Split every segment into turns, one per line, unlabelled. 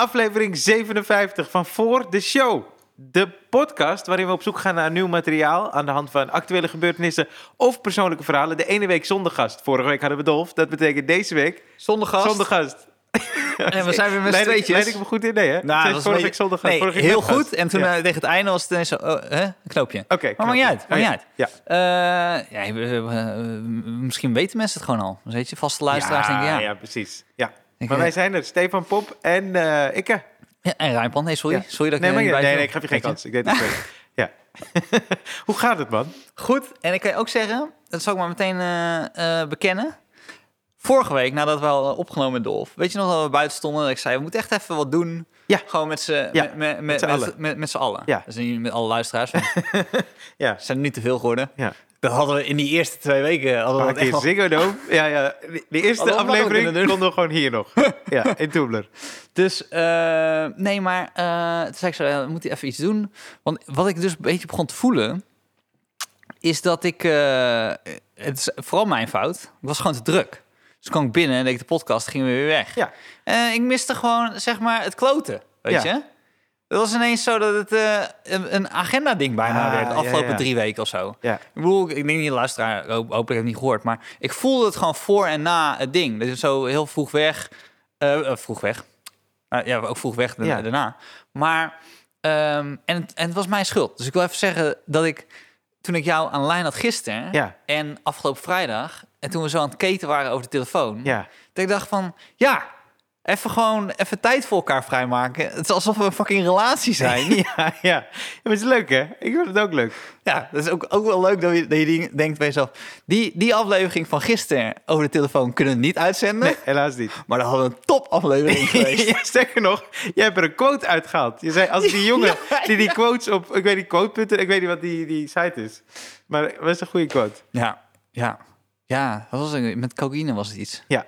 aflevering 57 van Voor de Show. De podcast waarin we op zoek gaan naar nieuw materiaal aan de hand van actuele gebeurtenissen of persoonlijke verhalen. De ene week zonder gast. Vorige week hadden we Dolf. Dat betekent deze week
Zonder gast.
zonder gast.
En we zijn weer met z'n tweetjes.
leid ik me goed in? Nee, hè?
Nou,
vorige week zonder gast.
Nee,
vorige
heel
gast.
goed. En toen
Ja.
eh, tegen het einde was het ineens zo... Oh, hè? Een knoopje.
Oké,
maar maakt niet uit. Maakt
Oh,
niet uit.
Ja.
Eh, ja, misschien weten mensen het gewoon al. Dus weet je, vaste luisteraars
ja,
denken ja.
ja, precies. Ja.
Ik,
maar wij zijn er. Stefan Pop en eh Ikke.
Ja, en Rijnpan. Nee, sorry.
Ja.
Sorry dat ik
Nee, maar, nee, nee, ik geef je geen kans. Ik deed het. Ja. Hoe gaat het, man?
Goed, en ik kan je ook zeggen, dat zal ik maar meteen eh, eh, bekennen. Vorige week, nadat we al opgenomen met Dolf, weet je nog dat we buiten stonden? Dat ik zei, we moeten echt even wat doen.
Ja.
Gewoon met z'n
Ja,
met, met,
met
met, met,
allen.
met, met z'n allen.
Ja.
Dus niet met alle luisteraars.
Ja.
Zijn er niet te veel geworden.
Ja.
Dat hadden we in die eerste twee weken. Hadden we
keer Ziggo Dome. Ja, ja. De, eerste aflevering
doen.
konden we gewoon hier nog. Ja, in Toebler.
Dus eh, nee, maar eh toen zei ik zo, ja, we moeten even iets doen. Want wat ik dus een beetje begon te voelen, is dat ik, eh, het is vooral mijn fout, ik was gewoon te druk. Dus kwam ik binnen en deed ik de podcast, gingen we weer weg.
Ja.
Ik miste gewoon, zeg maar, het kloten, weet
Ja.
je? Het was ineens zo dat het eh, een, een agenda-ding bijna
Ah,
werd, de afgelopen
ja.
drie weken of zo.
Ja.
Ik bedoel, ik denk niet luisteraar, hoop, hopelijk heb ik het niet gehoord, maar ik voelde het gewoon voor en na het ding. Is zo heel vroeg weg, eh, eh, vroeg weg. Nou ja, ook vroeg weg da-
Ja.
daarna. Maar, ehm, en, het- en het was mijn schuld. Dus ik wil even zeggen dat ik, toen ik jou aan de lijn had gisteren
Ja.
en afgelopen vrijdag, en toen we zo aan het keten waren over de telefoon,
Ja.
dat ik dacht van, ja, even gewoon even tijd voor elkaar vrijmaken. Het is alsof we een fucking relatie zijn.
Ja, ja. ja. Maar het is leuk, hè? Ik vind het ook leuk.
Ja, dat is ook, ook wel leuk dat je, dat je denkt bij jezelf... Die, die aflevering van gisteren over de telefoon kunnen we niet uitzenden.
Nee, helaas niet.
Maar dan hadden we een topaflevering geweest.
Ja, sterker nog, jij hebt er een quote uitgehaald. Je zei, als die jongen die die quotes op, ik weet niet, quotepunten, ik weet niet wat die, die site is. Maar het was een goede quote.
Ja, ja. Ja, dat was een, met cocaïne was het iets.
Ja,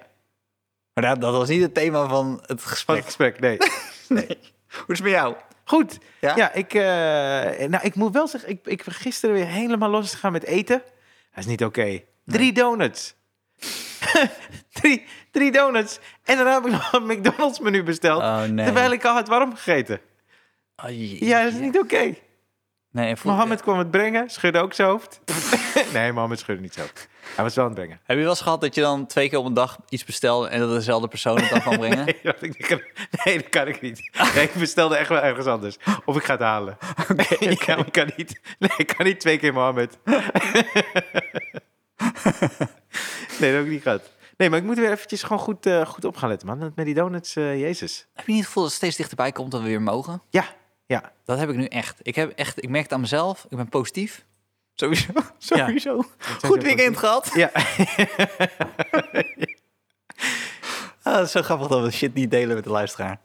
Maar dat, dat was niet het thema van het gesprek.
gesprek, nee.
Nee. Hoe is het met jou?
Goed.
Ja?
Ja, ik, eh, nou, ik moet wel zeggen, ik, ik ben gisteren weer helemaal los gegaan met eten. Dat is niet oké. Drie donuts. drie, drie donuts. En daarna heb ik nog een McDonald's menu besteld.
Oh, nee.
Terwijl ik al had warm gegeten. Ja, dat is niet oké.
Nee, en vroeg-
Mohammed kwam het brengen, schudde ook zijn hoofd. nee, Mohammed schudde niet zo. Hij was wel aan het brengen.
Heb je wel eens gehad dat je dan twee keer op een dag iets bestelde... en dat dezelfde persoon het dan kan brengen?
Nee, dat, ik, nee, dat kan ik niet. Nee, ik bestelde echt wel ergens anders. Of ik ga het halen. Nee, ik kan, ik kan niet. Nee, ik kan niet twee keer Mohammed. nee, dat heb ik niet gehad. Nee, maar ik moet weer eventjes gewoon goed, eh, goed op gaan letten, man. Met die donuts, eh, jezus.
Heb je niet het gevoel dat het steeds dichterbij komt dat we weer mogen?
Ja, ja.
Dat heb ik nu echt. Ik, heb echt, ik merk het aan mezelf. Ik ben positief. Sowieso. Sowieso. Goed weekend gehad.
Ja,
Ah, dat is zo grappig dat we shit niet delen met de luisteraar.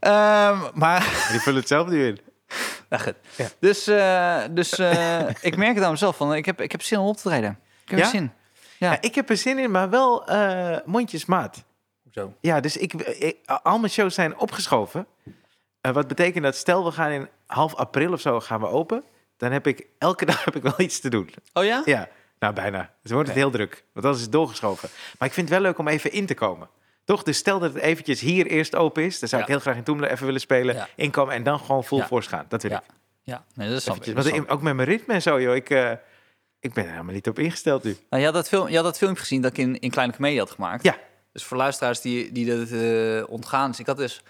Ehm, maar,
die vullen het zelf nu in.
nou goed.
Ja.
Dus, eh, dus eh, ik merk het aan mezelf. Van, ik, heb, ik heb zin om op te treden. Ik heb
Ja?
er zin. Ja.
Ja, ik heb er zin in, maar wel eh, mondjesmaat.
Hoezo?
Ja, dus ik, ik- al mijn shows zijn opgeschoven. Eh, wat betekent dat, stel we gaan in half april of zo gaan we open. Dan heb ik, elke dag heb ik wel iets te doen.
Oh ja?
Ja, nou bijna. Dus dan wordt het heel druk. Want anders is het doorgeschoven. Maar ik vind het wel leuk om even in te komen. Toch? Dus stel dat het eventjes hier eerst open is. Dan zou
Ja.
ik heel graag in Toemler even willen spelen.
Ja.
Inkomen en dan gewoon full
Ja.
force gaan. Dat wil ik.
Ja, nee, dat is.
Eventjes.
dat
Want
ik.
ook met mijn ritme en zo, joh. Ik, eh, ik ben er helemaal niet op ingesteld nu.
Nou, je, had dat film, je had dat filmpje gezien dat ik in, in Kleine Comedie had gemaakt.
Ja.
Dus voor luisteraars die, die dat eh, ontgaan is. Ik had dus...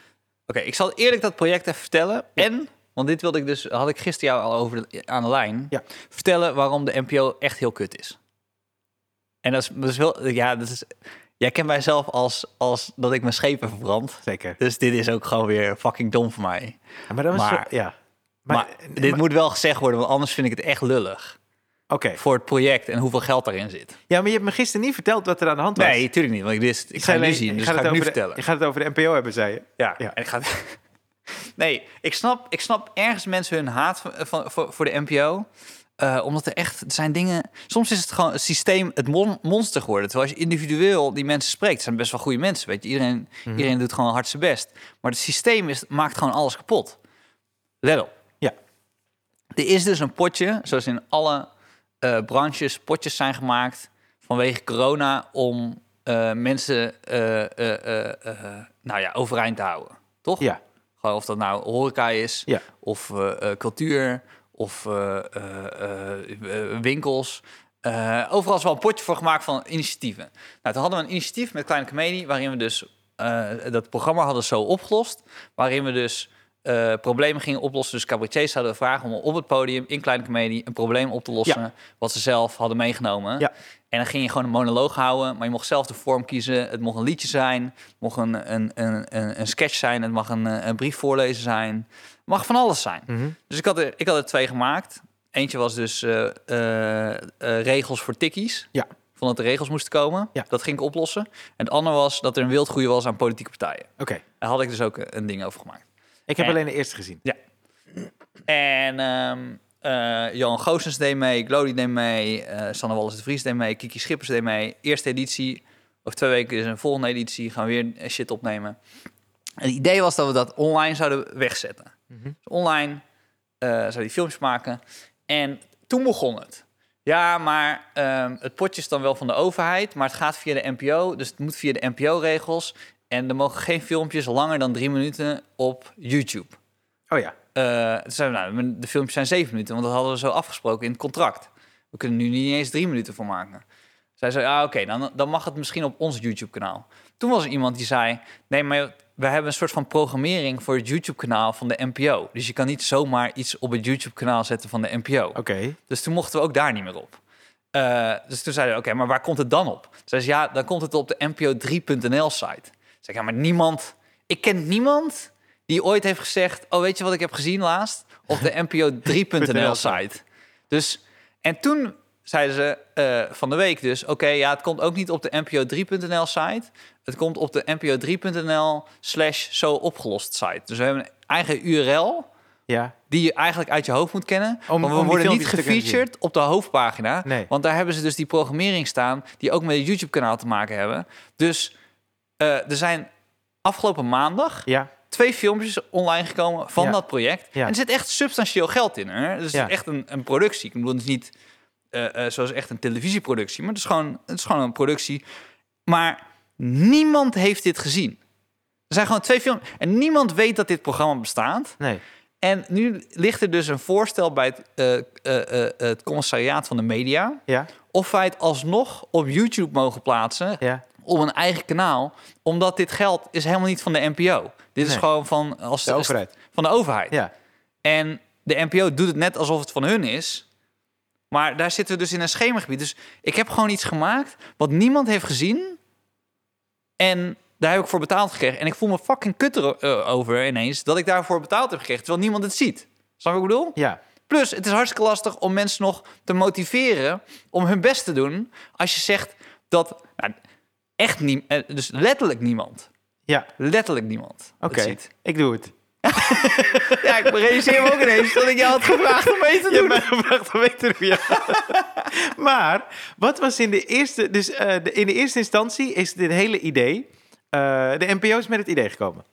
Oké, ik zal eerlijk dat project even vertellen. En, want dit wilde ik dus... Had ik gisteren jou al over de- aan de lijn.
Ja.
Vertellen waarom de NPO echt heel kut is. En dat is, dat is wel... Ja, dat is... Jij kent mij zelf als, als dat ik mijn schepen verbrand.
Zeker.
Dus dit is ook gewoon weer fucking dom voor mij.
Ja, maar dat was...
Maar-
zo- ja.
Maar,
Maar,
dit moet wel gezegd worden, want anders vind ik het echt lullig.
Oké.
Voor het project en hoeveel geld daarin zit.
Ja, maar je hebt me gisteren niet verteld wat er aan de hand was.
Nee, natuurlijk niet. Want ik wist, ik, ga het zien, dus ga ik
het
nu
de-
vertellen.
Je gaat het over de NPO hebben, zei je.
Ja,
Ja.
En ik ga... nee, ik snap, ik snap ergens mensen hun haat van, van- voor, voor de NPO. Eh, omdat er echt er zijn dingen. Soms is het gewoon het systeem het mon- monster geworden. Terwijl als je individueel die mensen spreekt, zijn best wel goede mensen. Weet je, iedereen,
Mhm.
iedereen doet gewoon hard zijn best. Maar het systeem is, maakt gewoon alles kapot. Let op.
Ja.
Er is dus een potje, zoals in alle eh, branches, potjes zijn gemaakt vanwege corona om eh, mensen eh, nou ja, overeind te houden. Toch?
Ja.
Gewoon of dat nou horeca is,
Ja.
of cultuur, of winkels. Overal is wel een potje voor gemaakt van initiatieven. Nou, toen hadden we een initiatief met Kleine Comedie... waarin we dus dat programma hadden zo opgelost... waarin we dus eh, problemen gingen oplossen. Dus cabaretiers zouden vragen om op het podium in Kleine Comedie... een probleem op te lossen wat ze zelf hadden meegenomen.
Ja.
En dan ging je gewoon een monoloog houden, maar je mocht zelf de vorm kiezen. Het mocht een liedje zijn, het mocht een, een, een, een, een sketch zijn, het mag een, een brief voorlezen zijn. Het mag van alles zijn.
Mhm.
Dus ik had, er, ik had er twee gemaakt. Eentje was dus eh, eh, regels voor tikkies.
Ja.
Vond dat de regels moesten komen.
Ja.
Dat ging ik oplossen. En het andere was dat er een wildgroei was aan politieke partijen.
Oké.
Daar had ik dus ook een ding over gemaakt.
Ik heb
En-
alleen de eerste gezien.
En ehm eh, Johan Goossens deed mee, Glody deed mee, eh Sanne Wallis de Vries deed mee, Kiki Schippers deed mee. Eerste editie, over twee weken is een volgende editie, gaan we weer shit opnemen. En het idee was dat we dat online zouden wegzetten.
Mhm.
Dus online eh zouden die filmpjes maken. En toen begon het. Ja, maar ehm, het potje is dan wel van de overheid, maar het gaat via de NPO, dus het moet via de NPO-regels. En er mogen geen filmpjes langer dan drie minuten op YouTube.
Oh ja.
Toen we, nou, de filmpjes zijn zeven minuten, want dat hadden we zo afgesproken in het contract. We kunnen nu niet eens drie minuten voor maken. Zij zei, ah, oké, dan, dan mag het misschien op ons YouTube-kanaal. Toen was er iemand die zei, nee, maar we hebben een soort van programmering voor het YouTube-kanaal van de NPO. Dus je kan niet zomaar iets op het YouTube-kanaal zetten van de NPO.
Oké.
Dus toen mochten we ook daar niet meer op. Eh, dus toen zeiden we, oké, maar waar komt het dan op? Zei ze, ja, dan komt het op de NPO 3.nl site. Zeg, ja, maar niemand... Ik ken niemand die ooit heeft gezegd... oh, weet je wat ik heb gezien laatst? Op de NPO 3.nl site. Dus, en toen zeiden ze eh, van de week dus... oké, ja, het komt ook niet op de NPO 3.nl site. Het komt op de NPO 3.nl slash zo opgelost site. Dus we hebben een eigen URL
Ja.
die je eigenlijk uit je hoofd moet kennen.
Om-
want we worden niet gefeatured op de hoofdpagina.
Nee.
Want daar hebben ze dus die programmering staan... die ook met het YouTube-kanaal te maken hebben. Dus eh, er zijn afgelopen maandag
Ja.
twee filmpjes online gekomen van
Ja.
dat project.
Ja.
En er zit echt substantieel geld in. Hè? Dus het is echt een, een productie. Ik bedoel, het is niet eh, zoals echt een televisieproductie... maar het is, gewoon, het is gewoon een productie. Maar niemand heeft dit gezien. Er zijn gewoon twee films... en niemand weet dat dit programma bestaat...
Nee.
en nu ligt er dus een voorstel bij het, het commissariaat van de media...
Ja.
of wij het alsnog op YouTube mogen plaatsen
Ja.
Op een eigen kanaal... omdat dit geld is helemaal niet van de NPO. Dit is
Nee.
gewoon van, als
De overheid.
van de overheid.
Ja.
En de NPO doet het net alsof het van hun is... maar daar zitten we dus in een schemergebied. Dus ik heb gewoon iets gemaakt wat niemand heeft gezien... en daar heb ik voor betaald gekregen. En ik voel me fucking kut erover ineens... dat ik daarvoor betaald heb gekregen... terwijl niemand het ziet. Snap je wat ik bedoel?
Ja.
Plus, het is hartstikke lastig om mensen nog te motiveren om hun best te doen. Als je zegt dat nou, echt niet, eh, dus letterlijk niemand,
Ja.
letterlijk niemand.
Oké. Ik doe het.
Ja, ik realiseer me ook ineens dat ik jou had gevraagd om mee te
Je
doen.
hebt mij gevraagd om mee te doen, ja. maar, wat was in de eerste... Dus eh, de, in de eerste instantie is dit hele idee... eh, de NPO is met het idee gekomen.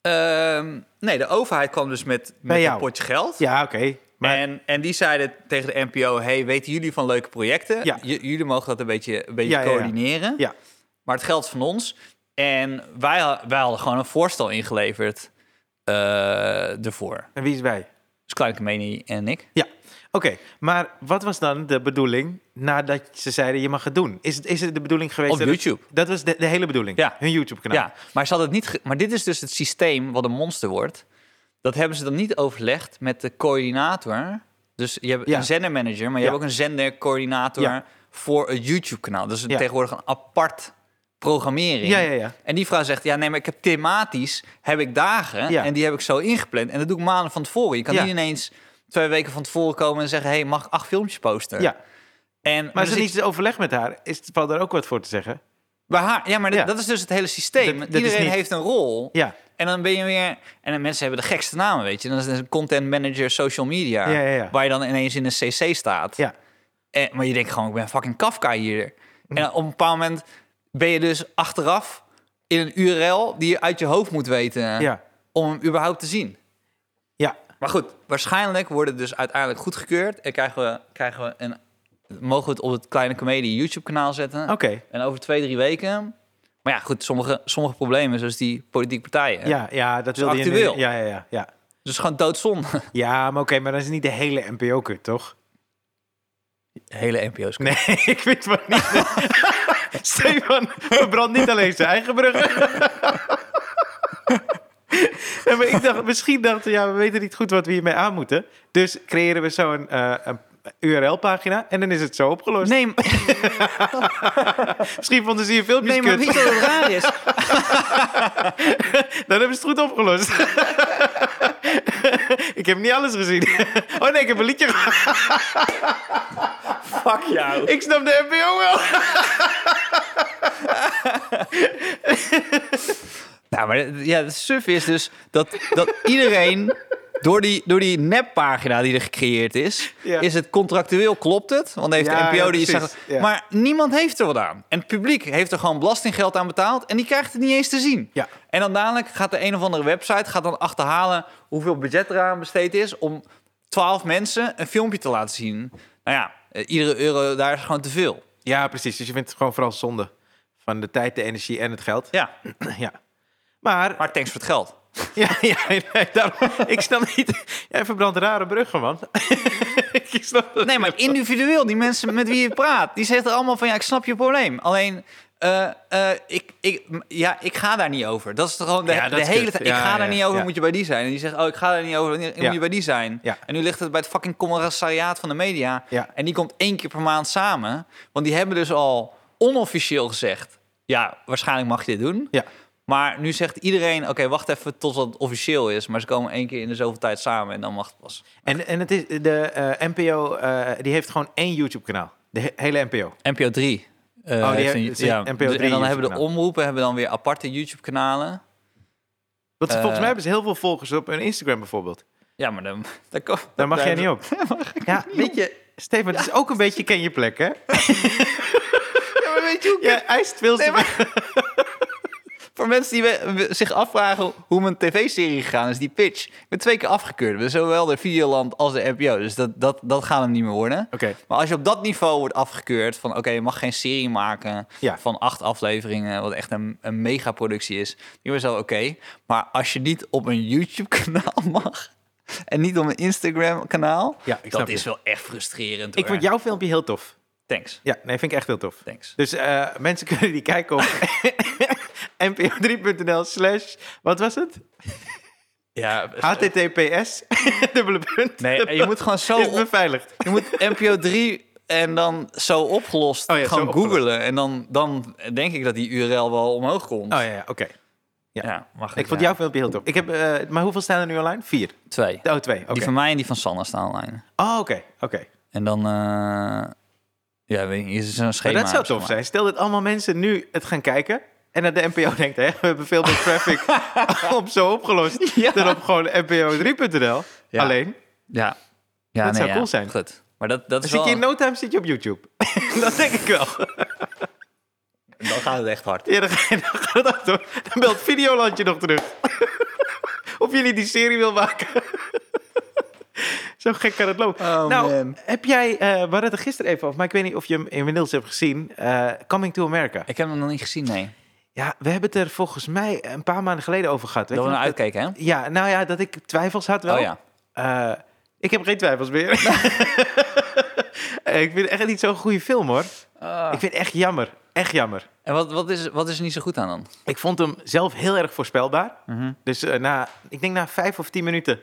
Ehm, nee, de overheid kwam dus met, met een potje geld.
Ja, oké. Maar
En, en die zeiden tegen de NPO: Hey, weten jullie van leuke projecten?
Ja.
Jullie mogen dat een beetje, een beetje
Ja, ja, ja.
coördineren.
Ja.
Maar het geld van ons. En wij, wij hadden gewoon een voorstel ingeleverd eh ervoor.
en wie is wij?
Dus Kleine Comedie en ik.
Ja, oké. Maar wat was dan de bedoeling nadat ze zeiden je mag het doen? Is het, is het de bedoeling geweest?
Op
dat het-
YouTube.
dat was de, de hele bedoeling?
Ja.
Hun YouTube-kanaal?
Ja, maar, ze hadden het niet maar dit is dus het systeem wat een monster wordt. Dat hebben ze dan niet overlegd met de coördinator. Dus je hebt
Ja.
een zendermanager, maar je
Ja.
hebt ook een zendercoördinator voor het YouTube-kanaal. Dus tegenwoordig een apart programmering.
Ja, ja, ja.
En die vrouw zegt, ja, nee, maar ik heb thematisch heb ik dagen
Ja.
en die heb ik zo ingepland. En dat doe ik maanden van tevoren. Je kan
Ja.
niet ineens twee weken van tevoren komen en zeggen, hey, mag ik acht filmpjes posten?
ja.
En,
Maar
dan
is er niet overleg met haar? Is, valt daar ook wat voor te zeggen?
bij haar, ja, maar
Ja.
dat is dus het hele systeem.
Dat-
Iedereen
niet-
heeft een rol.
Ja,
En dan ben je weer... En dan mensen hebben de gekste namen, weet je. Dan is het een content manager social media.
Ja, ja, ja.
Waar je dan ineens in een cc staat.
ja.
En, maar je denkt gewoon, ik ben fucking Kafka hier. En op een bepaald moment ben je dus achteraf in een URL... die je uit je hoofd moet weten
ja.
om hem überhaupt te zien.
Ja,
Maar goed, waarschijnlijk wordt het dus uiteindelijk goedgekeurd. En krijgen we, krijgen we een, mogen we het op het Kleine Comedie YouTube-kanaal zetten.
oké.
En over twee, drie weken Maar ja, goed, sommige, sommige problemen, zoals die politieke partijen.
Ja, ja, dat wilde je
actueel.
Ja, ja, ja. Ja,
Dus gewoon doodzonde.
ja maar oké, maar dat is niet de hele NPO-kut, toch?
Hele NPO's.
Nee, ik weet het maar niet. Stefan verbrandt niet alleen zijn eigen bruggen. Ja, maar ik dacht, misschien dachten we, ja, we weten niet goed wat we hiermee aan moeten. Dus creëren we zo een, eh, een URL-pagina en dan is het zo opgelost.
Nee,
Misschien vonden ze je filmpjes
nee maar
kut.
je wat het raar is?
Dan hebben ze het goed opgelost. ik heb niet alles gezien. oh nee, ik heb een liedje.
Fuck jou.
Ik snap de NPO wel.
Nou, maar ja, het suf is dus dat, dat iedereen... Door die, door die neppagina die er gecreëerd is,
Ja.
is het contractueel klopt het. Want heeft
Ja,
de NPO
ja,
die zegt... Maar niemand heeft er wat aan. En het publiek heeft er gewoon belastinggeld aan betaald... en die krijgt het niet eens te zien.
Ja.
En dan dadelijk gaat de een of andere website gaat dan achterhalen... hoeveel budget eraan besteed is... om 12 mensen een filmpje te laten zien. Nou ja, eh, iedere euro daar is gewoon te veel.
Ja, precies. Dus je vindt het gewoon vooral zonde van de tijd, de energie en het geld.
Ja,
ja. Maar,
maar thanks voor het geld.
ja, ja nee, daarom, ik snap niet. Jij verbrandt rare bruggen, man. ik snap
Nee, maar individueel, die mensen met wie je praat, die zeggen allemaal van ja, ik snap je probleem. Alleen, eh, eh, ik, ik, ja, ik ga daar niet over. Dat is toch gewoon de,
Ja,
hele tijd. Ik ga
ja,
daar niet over, moet je bij die zijn. En die zegt, oh, ik ga daar niet over, moet je bij die zijn.
Ja.
En nu ligt het bij het fucking commissariaat van de media.
Ja.
En die komt één keer per maand samen. Want die hebben dus al onofficieel gezegd, ja, waarschijnlijk mag je dit doen.
Ja.
Maar nu zegt iedereen, oké, wacht even tot het officieel is. Maar ze komen één keer in de zoveel tijd samen en dan mag het pas.
En, en het is, de eh, NPO, die heeft gewoon één YouTube-kanaal. De he- hele NPO.
NPO 3. Eh,
Oh, die
een ja,
NPO
dus-
3
en dan hebben de omroepen hebben dan weer aparte YouTube-kanalen.
Want
Eh.
volgens mij hebben ze heel veel volgers op hun Instagram bijvoorbeeld.
Ja, maar dan, daar,
mag jij niet op. Ja, weet je, Stefan, het is ook een beetje ken je plek, hè?
Ja, maar weet je hoe
Ja, eist veel
Nee, maar- Voor mensen die we- we- zich afvragen hoe mijn tv-serie gegaan is, die pitch. Ik ben twee keer afgekeurd. Zowel de Videoland als de NPO. Dus dat, dat, dat gaat hem niet meer worden.
Oké.
Maar als je op dat niveau wordt afgekeurd van... oké, je mag geen serie maken
Ja.
van acht afleveringen... wat echt een, een megaproductie is. Die was wel oké. Maar als je niet op een YouTube-kanaal mag... en niet op een Instagram-kanaal...
Ja, ik
dat is
je.
wel echt frustrerend.
Ik vond jouw filmpje heel tof.
Thanks,
Ja, nee, vind ik echt heel tof.
thanks.
Dus eh, mensen kunnen die kijken op npo3.nl slash, wat was het?
Ja,
HTTPS, dubbele punt.
Nee, en je moet gewoon zo
Is
op-
beveiligd.
Je moet NPO 3 en dan zo opgelost
Oh ja,
gewoon googelen. En dan, dan denk ik dat die URL wel omhoog komt.
Oh ja, ja oké. ja.
ja, mag
Ik vond jouw filmpje heel tof. Ik heb, eh, maar hoeveel staan er nu online? Vier.
Twee.
Oh, twee.
Die van mij en die van Sanne staan online.
Oh, oké. Oké.
En dan... eh, ja, weet je, is een
Maar
schema.
dat zou tof zijn. Stel dat allemaal mensen nu het gaan kijken. En dat de NPO denkt, hè, we hebben veel meer traffic op zo opgelost.
Ja.
Dan op gewoon npo3.nl.
Ja.
Alleen.
Ja. ja
Dat
nee,
zou cool zijn.
Goed. Maar dat, dat
Dan
is
zit
wel...
je in no time zit je op YouTube. dat denk ik wel.
Dan gaat het echt hard.
Ja, dan, ga je, dan gaat het. Dan belt Videolandje nog terug. of jullie die serie wil maken. Zo gek kan het lopen.
Oh,
nou,
man.
heb jij, eh we hadden het er gisteren even over, maar ik weet niet of je hem inmiddels hebt gezien. eh, Coming to America.
Ik heb hem nog niet gezien, nee.
Ja, we hebben het er volgens mij een paar maanden geleden over gehad. Weet
Dat we
je
naar?
Dat-
uitkeken, hè?
Ja, nou ja, dat ik twijfels had wel.
Oh ja.
Eh, ik heb geen twijfels meer. ik vind het echt niet zo'n goede film, hoor.
Ah.
Ik vind het echt jammer. Echt jammer.
En wat, wat, is, wat is er niet zo goed aan dan?
Ik vond hem zelf heel erg voorspelbaar.
Mhm.
Dus eh, na, ik denk na vijf of tien minuten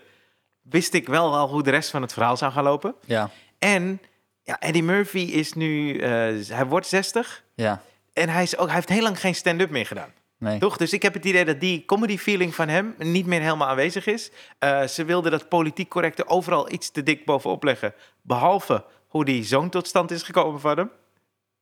wist ik wel al hoe de rest van het verhaal zou gaan lopen.
Ja.
En ja, Eddie Murphy is nu, eh, hij wordt 60
Ja.
En hij, is ook, hij heeft heel lang geen stand-up meer gedaan.
Nee.
Toch? Dus ik heb het idee dat die comedy feeling van hem niet meer helemaal aanwezig is. Eh, ze wilden dat politiek correcte overal iets te dik bovenop leggen. Behalve hoe die zoon tot stand is gekomen van hem.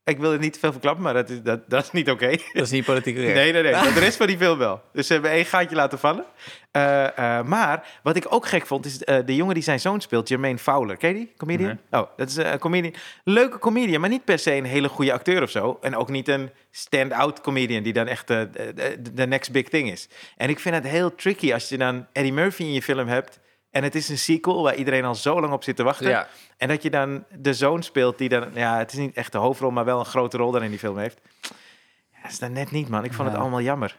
Ik wil er niet te veel verklappen, maar dat is, dat, dat is niet oké.
Dat is niet politiek correct.
Nee, nee, nee. Maar de rest van die film wel. Dus ze hebben één gaatje laten vallen. Eh, eh, maar wat ik ook gek vond, is eh, de jongen die zijn zoon speelt, Jermaine Fowler. Ken je die? Comedian? Oh, dat is een comedian. Leuke comedian, maar niet per se een hele goede acteur of zo. En ook niet een stand-out comedian die dan echt de next big thing is. En ik vind het heel tricky als je dan Eddie Murphy in je film hebt. En het is een sequel waar iedereen al zo lang op zit te wachten.
Ja.
En dat je dan de zoon speelt die dan... Ja, het is niet echt de hoofdrol, maar wel een grote rol dan in die film heeft. Dat is dan net niet, man. Ik vond het
Ja.
allemaal jammer.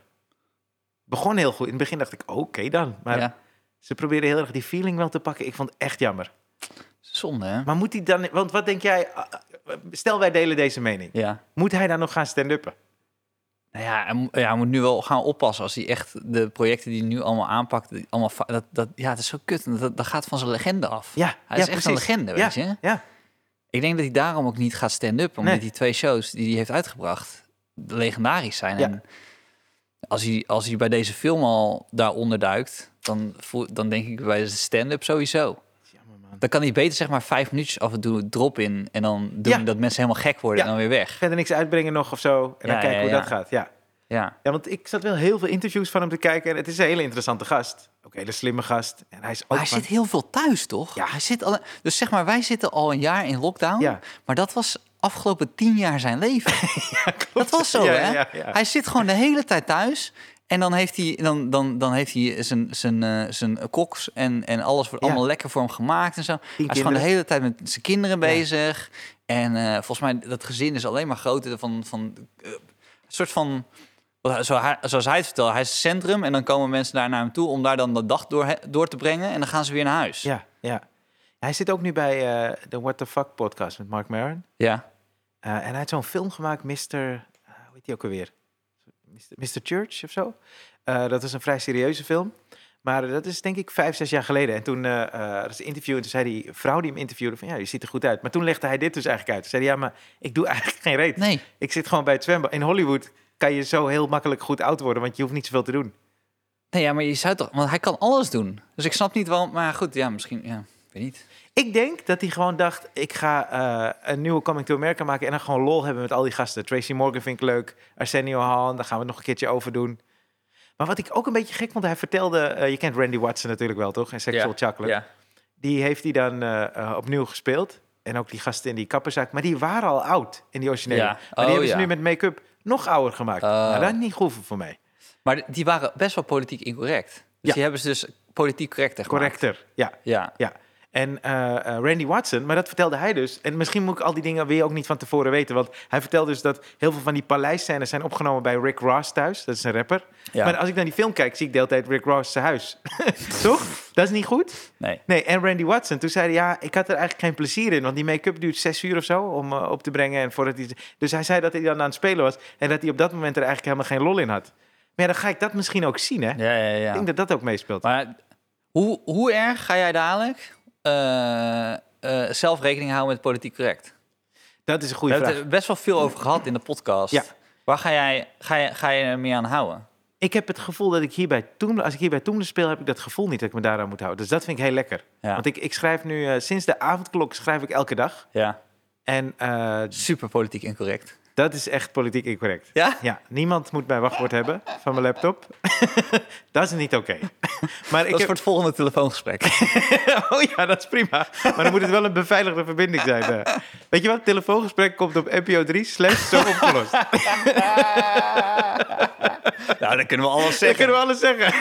Begon heel goed. In het begin dacht ik, oké dan. Maar
ja.
ze probeerden heel erg die feeling wel te pakken. Ik vond het echt jammer.
Zonde, hè?
Maar moet hij dan... Want wat denk jij... ah, ah, Stel, wij delen deze mening.
Ja.
Moet hij dan nog gaan stand-uppen?
Nou ja, hij, ja, hij moet nu wel gaan oppassen als hij echt de projecten die hij nu allemaal aanpakt, allemaal dat, dat, ja, het is zo kut. Dat, dat gaat van zijn legende af.
Ja,
Hij
ja,
is echt een
precies.
legende, weet
ja,
je.
Ja,
Ik denk dat hij daarom ook niet gaat stand-up, omdat
Nee.
die twee shows die hij heeft uitgebracht legendarisch zijn. En als hij, als hij bij deze film al daaronder duikt, dan, voel, dan denk ik bij de stand-up sowieso. Dan kan hij beter zeg maar vijf minuutjes af en toe drop in en dan doen
Ja.
dat mensen helemaal gek worden
Ja.
en dan weer weg.
Verder niks uitbrengen nog of zo. En dan kijken
ja,
hoe
ja.
dat gaat. Ja.
Ja,
ja, want ik zat wel heel veel interviews van hem te kijken. En het is een hele interessante gast. Ook een hele slimme gast. En hij is ook
maar hij
van-
zit heel veel thuis, toch?
Ja.
Hij zit al, dus zeg maar, wij zitten al een jaar in lockdown,
Ja.
maar dat was afgelopen tien jaar zijn leven.
Ja.
Dat was zo,
Ja,
hè?
ja.
Hij zit gewoon de hele tijd thuis. En dan heeft hij, dan, dan, dan heeft hij zijn, zijn, eh, zijn koks en, en alles wordt
Ja.
allemaal lekker voor hem gemaakt en zo. Hij is gewoon de hele tijd met zijn kinderen bezig. En eh, volgens mij, dat gezin is alleen maar groter van, van eh, een soort van... Zo zoals hij het vertelt, hij is het centrum en dan komen mensen daar naar hem toe om daar dan de dag door, door te brengen en dan gaan ze weer naar huis.
Ja, ja. Hij zit ook nu bij de What the Fuck podcast met Mark Maron.
ja.
En hij heeft zo'n film gemaakt, Mr. eh, hoe heet die ook alweer? Mr. Church of zo. Eh, dat is een vrij serieuze film. Maar eh, dat is denk ik vijf, zes jaar geleden. En toen eh eh, dat is een interview en toen zei die vrouw die hem interviewde van ja, je ziet er goed uit. Maar toen legde hij dit dus eigenlijk uit. Toen zei hij ja, maar ik doe eigenlijk geen reet.
Nee,
Ik zit gewoon bij het zwembad. In Hollywood kan je zo heel makkelijk goed oud worden, want je hoeft niet zoveel te doen.
nee ja, maar je zou toch... Want hij kan alles doen. Dus ik snap niet waarom... Maar goed, ja, misschien... Ja, weet niet.
Ik denk dat hij gewoon dacht, ik ga eh, een nieuwe Coming to America maken en dan gewoon lol hebben met al die gasten. Tracy Morgan vind ik leuk, Arsenio Hall, daar gaan we het nog een keertje over doen. Maar wat ik ook een beetje gek vond, hij vertelde, eh, je kent Randy Watson natuurlijk wel toch, en Sexual Chocolate.
Ja.
Die heeft hij dan eh, opnieuw gespeeld. En ook die gasten in die kapperzak, maar die waren al oud in die originele. Maar
Oh,
die hebben ze
ja.
nu met make-up nog ouder gemaakt.
Oh.
Nou, dat niet goed voor mij.
Maar die waren best wel politiek incorrect. Dus
Ja.
die hebben ze dus politiek correct gemaakt.
Correcter, ja.
Ja.
Ja, en eh, eh, Randy Watson, maar dat vertelde hij dus. En misschien moet ik al die dingen weer ook niet van tevoren weten. Want hij vertelde dus dat heel veel van die paleisscènes zijn opgenomen bij Rick Ross thuis. Dat is een rapper.
Ja.
Maar als ik naar die film kijk, zie ik de hele tijd Rick Ross zijn huis. Toch? Dat is niet goed?
Nee.
Nee, en Randy Watson, toen zei hij, ja, ik had er eigenlijk geen plezier in. Want die make-up duurt zes uur of zo om eh, op te brengen. En voordat hij... Dus hij zei dat hij dan aan het spelen was. En dat hij op dat moment er eigenlijk helemaal geen lol in had. Maar ja, dan ga ik dat misschien ook zien, hè?
Ja, ja,
Ik
ja.
denk dat dat ook meespeelt.
Maar hoe, hoe erg ga jij dadelijk zelf rekening houden met politiek correct?
Dat is een
We
goede
hebben
vraag.
het er best wel veel over gehad in de podcast.
Ja.
Waar ga jij, ga, je, ga je er meer aan houden?
Ik heb het gevoel dat ik hier bij Toemler, als ik hier bij Toemler speel, heb ik dat gevoel niet dat ik me daaraan moet houden. Dus dat vind ik heel lekker.
Ja.
Want ik, ik schrijf nu, eh, sinds de avondklok schrijf ik elke dag.
Ja.
En eh,
Super politiek incorrect.
Dat is echt politiek incorrect.
Ja?
Ja, niemand moet mijn wachtwoord hebben van mijn laptop. dat is niet oké. maar ik
Dat is
heb...
voor het volgende telefoongesprek.
oh ja, dat is prima. Maar dan moet het wel een beveiligde verbinding zijn. eh. Weet je wat? Telefoongesprek komt op NPO 3 slash zo opgelost.
nou, dan kunnen we alles
Dan
zeggen.
kunnen we alles zeggen.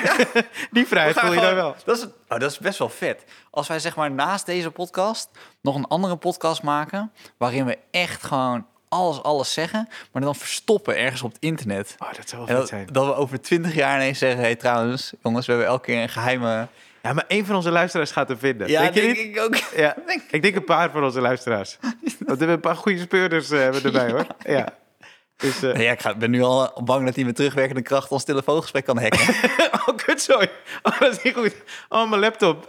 Die vrijheid voel je dan
gewoon-
wel.
Dat is, oh, dat is best wel vet. Als wij zeg maar naast deze podcast nog een andere podcast maken... waarin we echt gewoon alles, alles zeggen... maar dan verstoppen ergens op het internet.
Oh, dat zou wel
En
vet
dat,
zijn.
dat we over twintig jaar ineens zeggen... hey, trouwens, jongens, we hebben elke keer een geheime...
Ja, maar één van onze luisteraars gaat hem vinden.
Ja,
denk je
denk ik ook.
Ja, ik denk een paar van onze luisteraars. Want we hebben een paar goede speurders eh, hebben erbij, hoor. Ja. Dus, eh,
Nee, ja, ik ga- ben nu al bang dat hij met terugwerkende kracht ons telefoongesprek kan hacken.
oh, kutzooi. Oh, dat is niet goed. Oh, mijn laptop.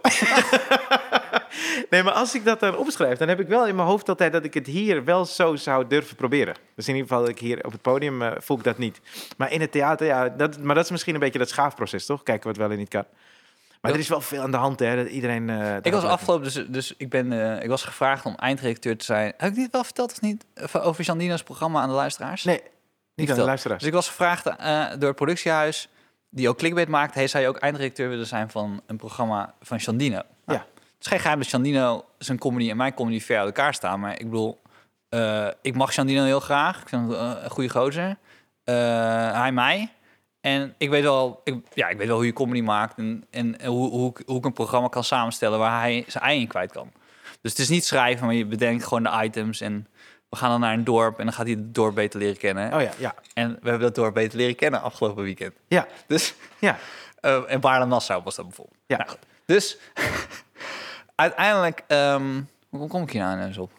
nee, maar als ik dat dan opschrijf, dan heb ik wel in mijn hoofd altijd dat ik het hier wel zo zou durven proberen. Dus in ieder geval, ik hier op het podium eh, voel ik dat niet. Maar in het theater, ja, dat, maar dat is misschien een beetje dat schaafproces, toch? Kijken wat wel en niet kan. Maar er is wel veel aan de hand, hè? Dat iedereen... eh,
ik was afgelopen, dus, dus ik, ben, eh, ik was gevraagd om eindredacteur te zijn. Heb ik dit wel verteld of niet? Over- Jandina's programma aan de luisteraars?
Nee, niet aan de luisteraars.
Dus ik was gevraagd door het productiehuis, die ook clickbait maakt. Hey, zou je ook eindredacteur willen zijn van een programma van Chandino? Nou,
Ja.
Het is geen geheim dat Chandino zijn comedy en mijn comedy ver uit elkaar staan. Maar ik bedoel, eh, ik mag Chandino heel graag. Ik vind hem eh, een goede gozer. Eh, hij mij. En ik weet wel, ik, ja, ik weet wel hoe je comedy maakt en, en hoe, hoe, ik- hoe ik een programma kan samenstellen waar hij zijn ei in kwijt kan. Dus het is niet schrijven, maar je bedenkt gewoon de items en we gaan dan naar een dorp en dan gaat hij het dorp beter leren kennen.
Oh ja, ja.
En we hebben dat dorp beter leren kennen afgelopen weekend.
Ja,
Dus,
ja.
en Baarle-Nassau was dat bijvoorbeeld.
Ja.
Nou. Dus, uiteindelijk, ehm, hoe kom ik hier nou ineens op?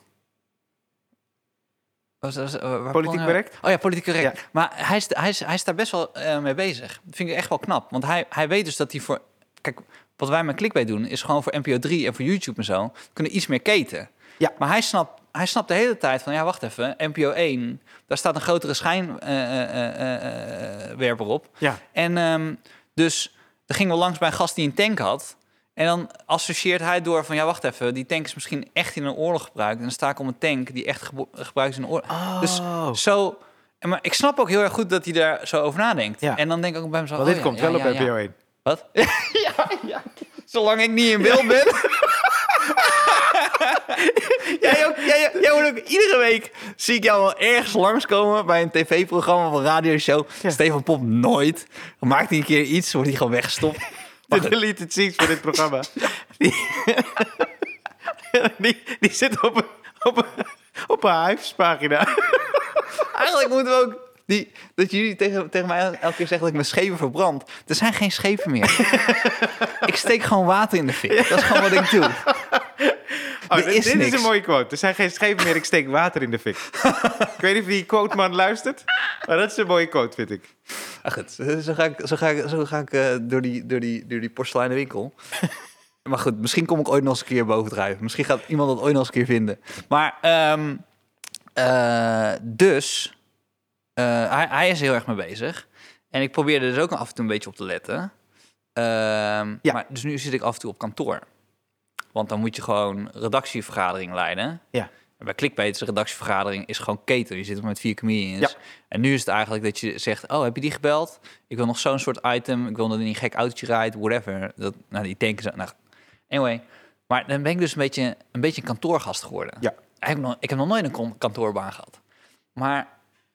Was, was, eh, waar
Politiek correct?
Oh ja, politiek correct.
Ja.
Maar hij is, hij, is, hij is daar best wel eh, mee bezig. Dat vind ik echt wel knap. Want hij, hij weet dus dat hij voor... Kijk, wat wij met Clickbait doen... is gewoon voor NPO 3 en voor YouTube en zo... kunnen iets meer keten.
Ja.
Maar hij snapt, hij snapt de hele tijd van... ja, wacht even, NPO 1... daar staat een grotere schijnwerper op.
Ja.
En ehm, dus er gingen we langs bij een gast die een tank had... En dan associeert hij door van ja, wacht even, die tank is misschien echt in een oorlog gebruikt. En dan sta ik om een tank die echt gebruikt is in een oorlog.
Oh.
Dus zo. en Maar ik snap ook heel erg goed dat hij daar zo over nadenkt.
Ja.
En dan denk ik ook bij mezelf.
Want dit
oh
komt
ja,
wel op
ja, ja.
NPO 1.
Wat? ja, ja. Zolang ik niet in beeld ben. jij, ook, jij, jij wordt ook iedere week zie ik jou wel ergens langskomen bij een tv-programma of een radioshow. Stefan Pop nooit. Maakt hij een keer iets, wordt hij gewoon weggestopt.
De deleted scenes voor dit programma. Die, die, die zit op een, op een, op een Hives-pagina.
Eigenlijk moeten we ook... Die, dat jullie tegen, tegen mij elke keer zeggen dat ik mijn schepen verbrand. Er zijn geen schepen meer. ik steek gewoon water in de fik. Dat is gewoon wat ik doe.
Oh, dit
is
dit is
niks.
een mooie quote. Er zijn geen schepen meer, ik steek water in de fik. ik weet niet of die quote man luistert. Maar dat is een mooie quote, vind ik.
Ach, goed, zo ga ik, zo ga ik, zo ga ik eh, door, die, door, die, door die porseleinen winkel. maar goed, misschien kom ik ooit nog eens een keer bovendrijven. Misschien gaat iemand dat ooit nog eens een keer vinden. Maar, ehm, eh, dus, eh, hij, hij is heel erg mee bezig. En ik probeerde er dus ook af en toe een beetje op te letten. Ehm,
Ja.
maar, dus nu zit ik af en toe op kantoor. Want dan moet je gewoon redactievergadering leiden.
Ja.
En bij Clickbait is een redactievergadering is gewoon keten. Je zit met vier comedians.
Ja.
En nu is het eigenlijk dat je zegt... oh, heb je die gebeld? Ik wil nog zo'n soort item. Ik wil dat hij een gek autootje rijdt, whatever. Dat, nou, die denken zo... Nou, anyway. Maar dan ben ik dus een beetje een, beetje een kantoorgast geworden.
Ja.
Ik heb, nog, ik heb nog nooit een kantoorbaan gehad. Maar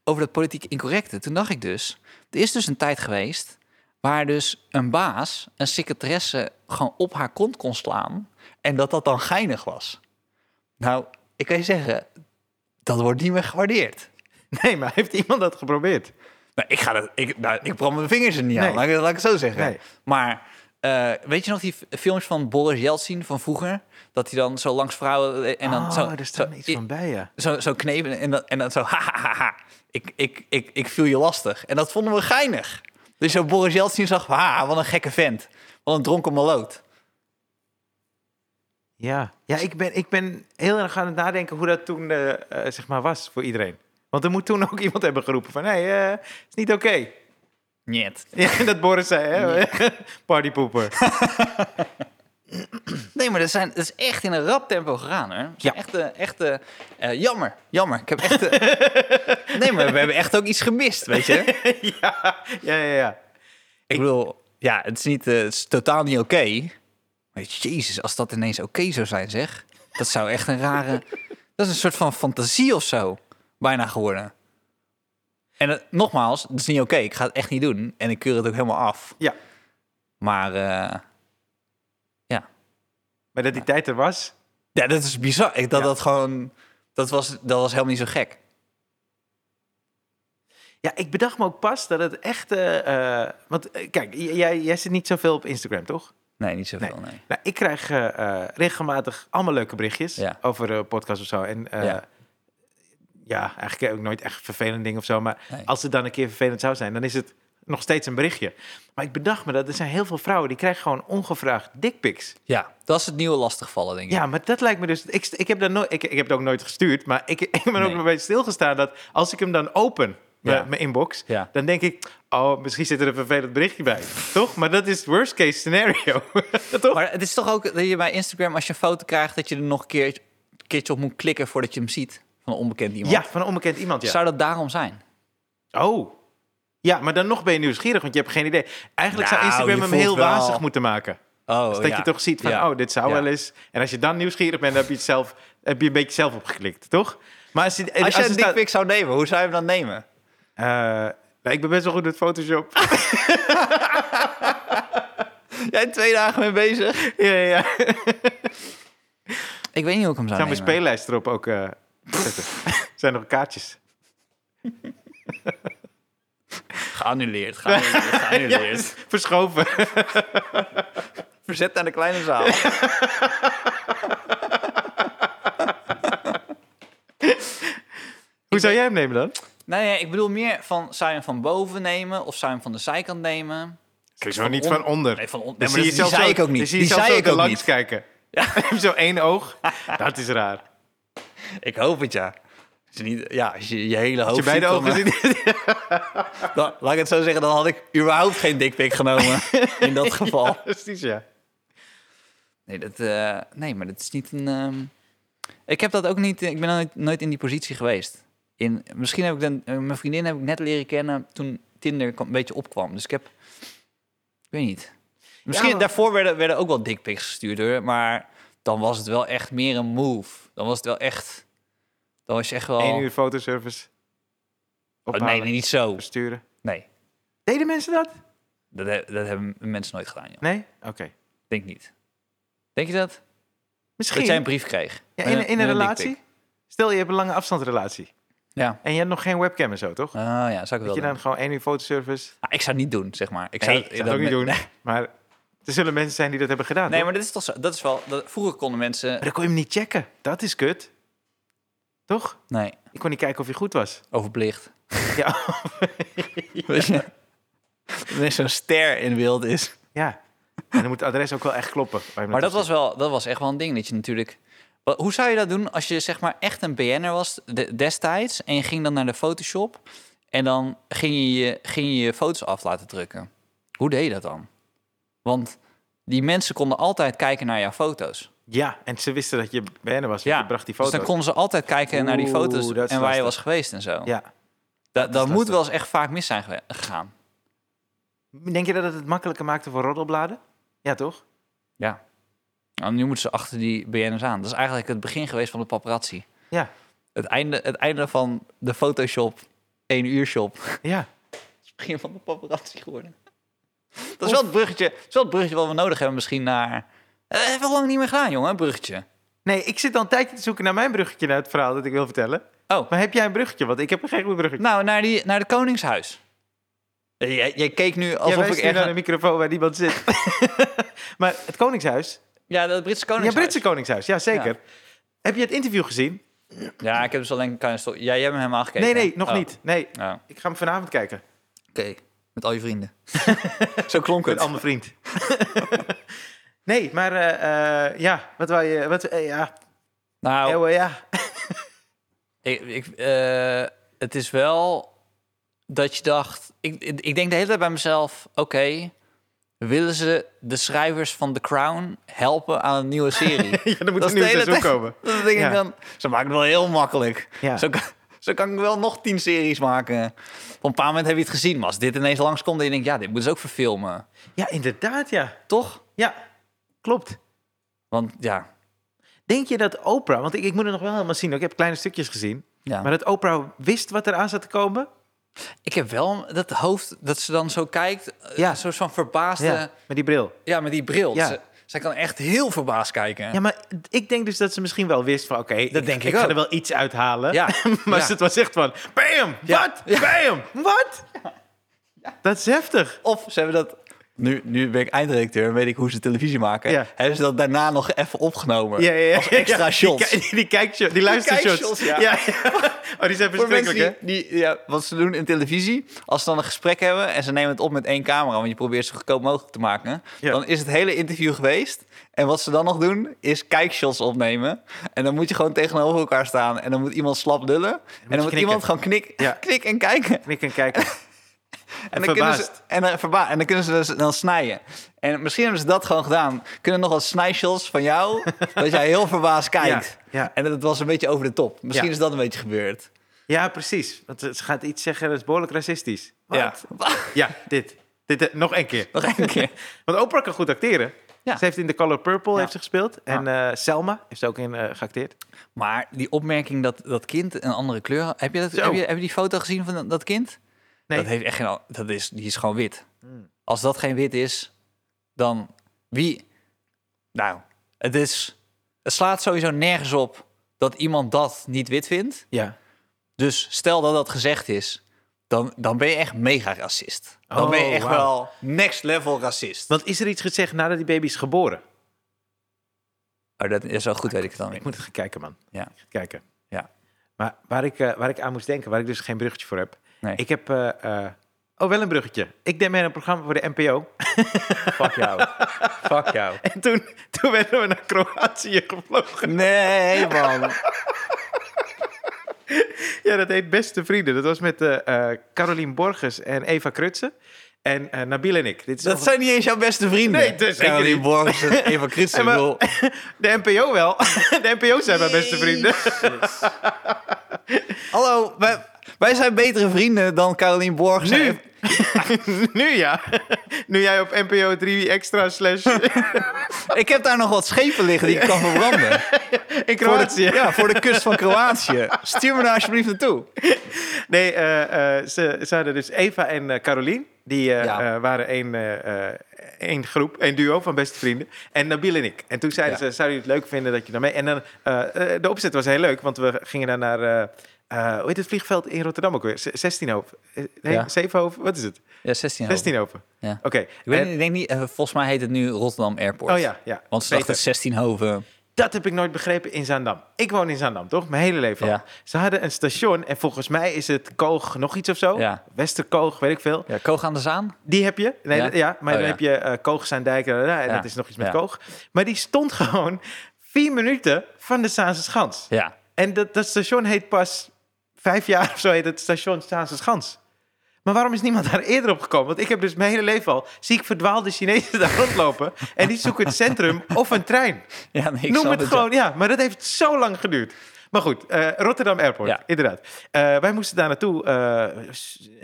over dat politiek incorrecte, toen dacht ik dus... er is dus een tijd geweest... waar dus een baas, een secretaresse... gewoon op haar kont kon slaan... en dat dat dan geinig was. Nou, ik kan je zeggen... dat wordt niet meer gewaardeerd.
Nee, maar heeft iemand dat geprobeerd?
Nou, ik ga dat. Ik, nou, ik brand mijn vingers er niet aan. Laat ik, laat ik het zo zeggen.
Nee.
Maar eh, weet je nog die films van Boris Yeltsin van vroeger? Dat hij dan zo langs vrouwen eh, en dan
oh,
zo,
er staat
zo,
iets van bij, ja.
zo, zo knepen en dan, en dan zo ha ha ha. ha. Ik, ik, ik, ik viel je lastig. En dat vonden we geinig. Dus zo Boris Yeltsin zag, ha, wat een gekke vent. Wat een dronken maloot.
Ja, ja ik, ben, ik ben heel erg aan het nadenken hoe dat toen eh, eh, zeg maar was voor iedereen. Want er moet toen ook iemand hebben geroepen van... hé, hey, eh, is niet oké.
Niet.
Ja, dat Boris zei, hè? Partypoeper.
Nee, maar dat, zijn, dat is echt in een rap tempo gegaan, is
Ja.
Echt, echt eh, jammer, jammer. Ik heb echt... nee, maar we hebben echt ook iets gemist, weet je?
ja, ja, ja, ja.
Ik bedoel, ja, het is, niet, het is totaal niet oké. Jezus, als dat ineens oké zou zijn, zeg. Dat zou echt een rare... Dat is een soort van fantasie of zo. Bijna geworden. En nogmaals, het is niet oké. Ik ga het echt niet doen. En ik keur het ook helemaal af.
Ja.
Maar eh,
Maar dat die tijd er was...
ja, dat is bizar. Ik, dat
Ja.
dat gewoon... Dat was, dat was helemaal niet zo gek.
Ja, ik bedacht me ook pas dat het echt... eh, eh, want kijk, jij, jij zit niet zoveel op Instagram, toch?
Nee, niet zoveel, nee.
Nou, ik krijg eh, eh, regelmatig allemaal leuke berichtjes
Ja.
over de podcast of zo. En eh,
Ja.
ja. eigenlijk ook nooit echt vervelend ding of zo. Maar
Nee.
als het dan een keer vervelend zou zijn, dan is het nog steeds een berichtje. Maar ik bedacht me dat er zijn heel veel vrouwen die krijgen gewoon ongevraagd dickpics.
Ja, dat is het nieuwe lastigvallen, denk ik.
Ja, maar dat lijkt me dus. Ik, ik heb dat nooit. Ik, ik heb het ook nooit gestuurd, maar ik, ik ben ook
Nee.
een beetje stilgestaan dat als ik hem dan open, mijn-
Ja.
mijn inbox,
Ja.
dan denk ik, oh, misschien zit er een vervelend berichtje bij, toch? Maar dat is het worst case scenario, toch?
Maar het is toch ook dat je bij Instagram, als je een foto krijgt, dat je er nog een keer, keertje op moet klikken voordat je hem ziet. Van een onbekend iemand.
Ja, van een onbekend iemand, ja.
Zou dat daarom zijn?
Oh. Ja, maar dan nog ben je nieuwsgierig, want je hebt geen idee. Eigenlijk
Nou,
zou Instagram
je
hem heel
wel-
wazig moeten maken.
Oh,
Dus dat
ja.
je toch ziet van,
Ja.
oh, dit zou
Ja.
wel eens. En als je dan nieuwsgierig bent, dan heb je het zelf, heb je een beetje zelf opgeklikt, toch? Maar als je,
Als je een
staat-
zou nemen, hoe zou je hem dan nemen?
Eh, ik ben best wel goed met Photoshop.
Jij bent twee dagen mee bezig.
ja, ja, ja.
Ik weet niet hoe ik hem zou
Zou mijn speellijst erop ook... eh, zetten. zijn nog kaartjes.
Geannuleerd, geannuleerd, geannuleerd.
Verschoven.
Verzet naar de kleine zaal.
Hoe zou jij hem nemen dan?
Nee, nee, ik bedoel meer van, zou je hem van boven nemen of zou je hem van de zijkant nemen?
Kijk, zo niet van onder.
Nee, van on- nee, maar dat- die zei ik ook niet. Die zei ik ook
langs
niet.
kijken. Ja. zo één oog. Dat is raar.
Ik hoop het, ja. Als je, niet, ja, als je je hele hoofd
Als je beide ogen ziet.
eh, dan- laat ik het zo zeggen, dan had ik überhaupt geen dikpik genomen in dat geval.
Precies, ja.
Nee, dat, eh, nee, maar dat is niet een... ehm, Ik heb dat ook niet... Ik ben nooit, nooit in die positie geweest. In, misschien heb ik dan... eh, Mijn vriendin heb ik net leren kennen toen Tinder een beetje opkwam. Dus ik heb... Ik weet niet. Misschien
maar-
daarvoor werden, werden ook wel dickpics gestuurd hoor. Maar dan was het wel echt meer een move. Dan was het wel echt... Dan was je echt wel...
Eén uur fotoservice.
Oh,
Ophalen,
nee, nee, niet zo.
Versturen.
Nee,
Deden mensen dat?
dat, he- dat hebben mensen nooit gedaan. Joh.
Nee? Oké.
Denk niet. Denk je dat?
Misschien.
Dat jij een brief kreeg?
ja, in, in een relatie? Stel, je hebt een lange afstandsrelatie.
Ja.
En je hebt nog geen webcam en zo, toch?
Ah ja, zou ik
Dat
wel
je
doen.
dan gewoon één uur fotoservice...
Ah, ik zou het niet doen, zeg maar. Ik
Nee,
zou,
ik zou het ook niet doen.
Nee,
Maar er zullen mensen zijn die dat hebben gedaan,
nee,
toch?
maar dit is toch zo. Dat is wel. Dat, vroeger konden mensen.
Maar dan kon je hem niet checken. Dat is kut. Toch?
Nee,
Ik kon niet kijken of hij goed was.
overplicht.
Ja.
Weet je? Dat er zo'n ster in beeld is.
ja. En dan moet het adres ook wel echt kloppen. je
Maar dat was wel, dat was echt wel een ding dat je natuurlijk. Hoe zou je dat doen als je zeg maar echt een BN'er was de- destijds en je ging dan naar de Photoshop en dan ging je je, ging je je foto's af laten drukken? Hoe deed je dat dan? Want die mensen konden altijd kijken naar jouw foto's.
Ja, en ze wisten dat je BN'er was.
Ja,
je bracht die
Dus
foto's.
dan konden ze altijd kijken naar die foto's en waar je was geweest en zo.
Ja.
Da-
dat
dat moet
lastig.
wel eens echt vaak mis zijn gegaan.
Denk je dat het het makkelijker maakte voor roddelbladen? Ja, toch?
Ja. Nou, nu moeten ze achter die BN'ers aan. Dat is eigenlijk het begin geweest van de paparazzi.
Ja.
Het einde, het einde van de Photoshop, één uur shop.
Ja.
Het begin van de paparazzi geworden. Dat is wel het bruggetje, dat is wel het bruggetje wat we nodig hebben misschien naar... Eh, hebben we lang niet meer gedaan, jongen, een bruggetje.
Nee, ik zit al een tijdje te zoeken naar mijn bruggetje naar het verhaal dat ik wil vertellen.
Oh,
Maar heb jij een bruggetje? Want ik heb geen goed bruggetje.
nou, naar, die, naar de Koningshuis. Eh, Jij, jij keek nu alsof ik echt...
naar de microfoon waar niemand zit. maar het Koningshuis.
Ja, dat Britse
Ja,
Koningshuis.
Britse Koningshuis. Ja, zeker.
Ja.
Heb je het interview gezien?
Ja, ik heb dus alleen... Kan je sto- ja, jij hebt hem helemaal gekeken.
nee, nee,
hè?
nog
Oh.
niet. Nee,
Ja,
ik ga hem vanavond kijken.
oké. Met al je vrienden. Zo klonk
Met
het.
al mijn vriend. nee, maar eh, eh, ja, wat wou je... Wat, eh, ja,
Nou,
ja.
Ik, ik, eh, het is wel dat je dacht... Ik, ik ik denk de hele tijd bij mezelf... Oké, willen ze de schrijvers van The Crown helpen aan een nieuwe serie?
ja, er moet
Dat
een
is
nieuw
de hele
seizoen komen.
Dan denk
Ja.
ik dan... Ze maken het wel heel makkelijk.
Ja.
Zo, kan, zo kan ik wel nog tien series maken. Op een paar moment heb je het gezien. Maar als dit ineens langskomt... dan denk je, ja, dit moeten ze ook verfilmen.
Ja, inderdaad, ja.
Toch?
Ja, klopt.
Want ja...
Denk je dat Oprah, want ik, ik moet het nog wel helemaal zien, ik heb kleine stukjes gezien,
ja.
maar dat Oprah wist wat er aan zat te komen?
Ik heb wel dat hoofd... dat ze dan zo kijkt...
Ja.
Ja. Zo van verbaasde...
Ja,
Ja,
met die bril.
met die bril.
Ja.
Ze, zij kan echt heel verbaasd kijken.
Ja, maar ik denk dus dat ze misschien wel wist van, oké, ik,
denk
ik
ik
ga
ook.
er wel iets uithalen.
Ja,
maar
ja.
het was echt van, bam,
Ja.
wat, bam, wat? Dat is heftig.
Of ze hebben dat... Nu, nu ben ik eindredacteur en weet ik hoe ze televisie maken.
Ja.
Hebben ze dat daarna nog even opgenomen.
Ja, ja, ja.
Als extra shots.
Die, die, kijkshot, die luistershots.
ja.
ja. Oh, die zijn verschrikkelijk,
die, die ja, wat ze doen in televisie, als ze dan een gesprek hebben en ze nemen het op met één camera, want je probeert zo goedkoop mogelijk te maken, dan is het hele interview geweest. En wat ze dan nog doen, is kijkshots opnemen. En dan moet je gewoon tegenover elkaar staan en dan moet iemand slap lullen. En dan moet iemand gewoon knik, knik en kijken.
hè? Knik en kijken.
En dan, kunnen ze, en, dan, verba en dan kunnen ze dus dan snijden. En misschien hebben ze dat gewoon gedaan. Kunnen nog wat snijshots van jou, dat jij heel verbaasd kijkt.
Ja, ja.
En dat was een beetje over de top. Misschien
Ja.
is dat een beetje gebeurd.
Ja, precies. Want ze gaat iets zeggen dat is behoorlijk racistisch.
Ja.
Ja, dit. dit eh, nog één keer.
Nog een keer.
Want Oprah kan goed acteren.
Ja.
Ze heeft in The Color Purple
Ja.
heeft ze gespeeld. En eh, Selma heeft ze ook in eh, geacteerd.
Maar die opmerking dat dat kind een andere kleur... Heb je, dat, heb je, heb je die foto gezien van dat kind?
Nee.
Dat heeft echt geen... al- Dat is, die is gewoon wit.
Hmm.
Als dat geen wit is, dan wie... Nou, het is... Het slaat sowieso nergens op dat iemand dat niet wit vindt.
Ja.
Dus stel dat dat gezegd is, dan, dan ben je echt mega racist. Dan ben je
Oh,
echt wel next level racist.
Want is er iets gezegd nadat die baby is geboren?
Oh, dat is wel goed, weet ik het dan
Ik
niet.
moet het gaan kijken, man.
Ja.
Ik kijken.
Ja.
Maar waar ik, eh, waar ik aan moest denken, waar ik dus geen bruggetje voor heb.
Nee.
Ik heb... eh, eh, oh, wel een bruggetje. Ik deed mee aan een programma voor de NPO.
Fuck jou. Fuck jou.
En toen, toen werden we naar Kroatië gevlogen.
Nee, man.
Ja, dat heet Beste Vrienden. Dat was met eh eh Carolien Borges en Eva Krutsen. En eh Nabil en ik. Dit is
Dat
over-
zijn niet eens jouw beste vrienden.
Nee,
Caroline
niet.
Borges en Eva
maar-
bedoel-
De NPO wel. De NPO zijn mijn beste vrienden.
Hallo, wij, wij zijn betere vrienden dan Caroline Borges.
Nu. nu ja. Nu jij op NPO 3 extra slash
Ik heb daar nog wat schepen liggen die ik kan verbranden.
in
Voor de,
Kroatië.
ja, voor de kust van Kroatië. Stuur me daar alsjeblieft naartoe.
Nee, eh, eh, ze, ze hadden dus Eva en eh Carolien. Die
Ja.
waren één, één groep, één duo van beste vrienden. En Nabil en ik. En toen zeiden
Ja.
ze, zou je het leuk vinden dat je daarmee... En dan, de opzet was heel leuk, want we gingen dan naar... eh, hoe heet het vliegveld in Rotterdam ook weer? Z- 16 over. Eh, Nee,
Ja.
7 over. Wat is het?
Ja, 16
16 over.
Ja.
Oké.
Ik,
En-
ik denk niet, eh, volgens mij heet het nu Rotterdam Airport.
Oh ja, ja.
Want ze
Beter.
dachten 16 hoven.
Dat heb ik nooit begrepen in Zaandam. Ik woon in Zaandam, toch? Mijn hele leven.
Ja.
Ze hadden een station en volgens mij is het Koog nog iets of zo.
Ja.
Westerkoog, weet ik veel.
Ja, Koog aan de Zaan?
Die heb je. Nee,
Ja?
maar
Oh,
dan heb je eh Koog Zaandijk en
Ja.
dat is nog iets met. Koog. Maar die stond gewoon vier minuten van de Zaanse Schans.
Ja.
En dat, dat station heet pas vijf jaar of zo heet het station Zaanse Schans. Maar waarom is niemand daar eerder op gekomen? Want ik heb dus mijn hele leven al... zie ik verdwaalde Chinezen daar rondlopen... en die zoeken het centrum of een trein.
ja nee, ik
Noem het gewoon, ja. Maar dat heeft zo lang geduurd. Maar goed, eh, Rotterdam Airport,
Ja.
inderdaad. Eh, wij moesten daar naartoe eh,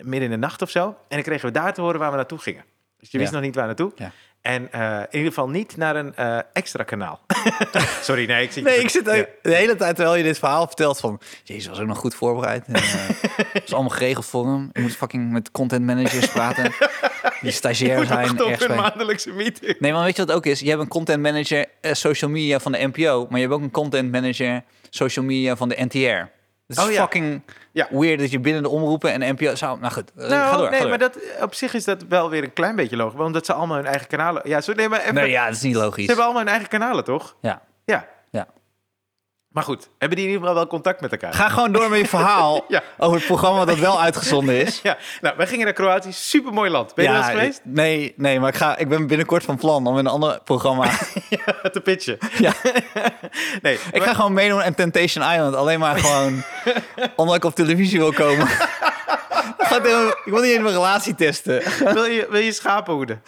midden in de nacht of zo. En dan kregen we daar te horen waar we naartoe gingen. Dus je wist
Ja.
nog niet waar naartoe.
Ja.
En eh, in ieder geval niet naar een eh, extra kanaal. Sorry, nee, ik zit...
Nee, ik zit
Ja.
de hele tijd terwijl je dit verhaal vertelt van... Jezus, was ook nog goed voorbereid. En, eh, Het is allemaal geregeld voor hem. Je moet fucking met content managers praten. Die stagiair zijn.
op een maandelijkse meeting.
Nee, maar weet je wat het ook is? Je hebt een content manager social media van de NPO, maar je hebt ook een content manager social media van de NTR. Het is
Oh ja.
fucking
Ja.
weird dat je binnen de omroepen en NPO zou. Nou goed, eh,
Nou,
ga door.
nee,
ga door.
maar dat, op zich is dat wel weer een klein beetje logisch. Omdat ze allemaal hun eigen kanalen... Ja, sorry, nee, maar even,
Nee, ja, dat is niet
Ze
logisch.
hebben allemaal hun eigen kanalen, toch?
Ja.
Maar goed, hebben die in ieder geval wel contact met elkaar?
Ga gewoon door met je verhaal
Ja.
over het programma dat wel uitgezonden is.
Ja, nou, wij gingen naar Kroatië. Supermooi land. Ben je er wel eens geweest?
Nee, nee, maar ik, ga, ik ben binnenkort van plan om in een ander programma.
te pitchen.
ja,
Nee,
ik ga gewoon meedoen aan Temptation Island. Alleen maar gewoon omdat ik op televisie wil komen. Ik wil niet in mijn relatie testen.
wil, je, wil je schapen hoeden?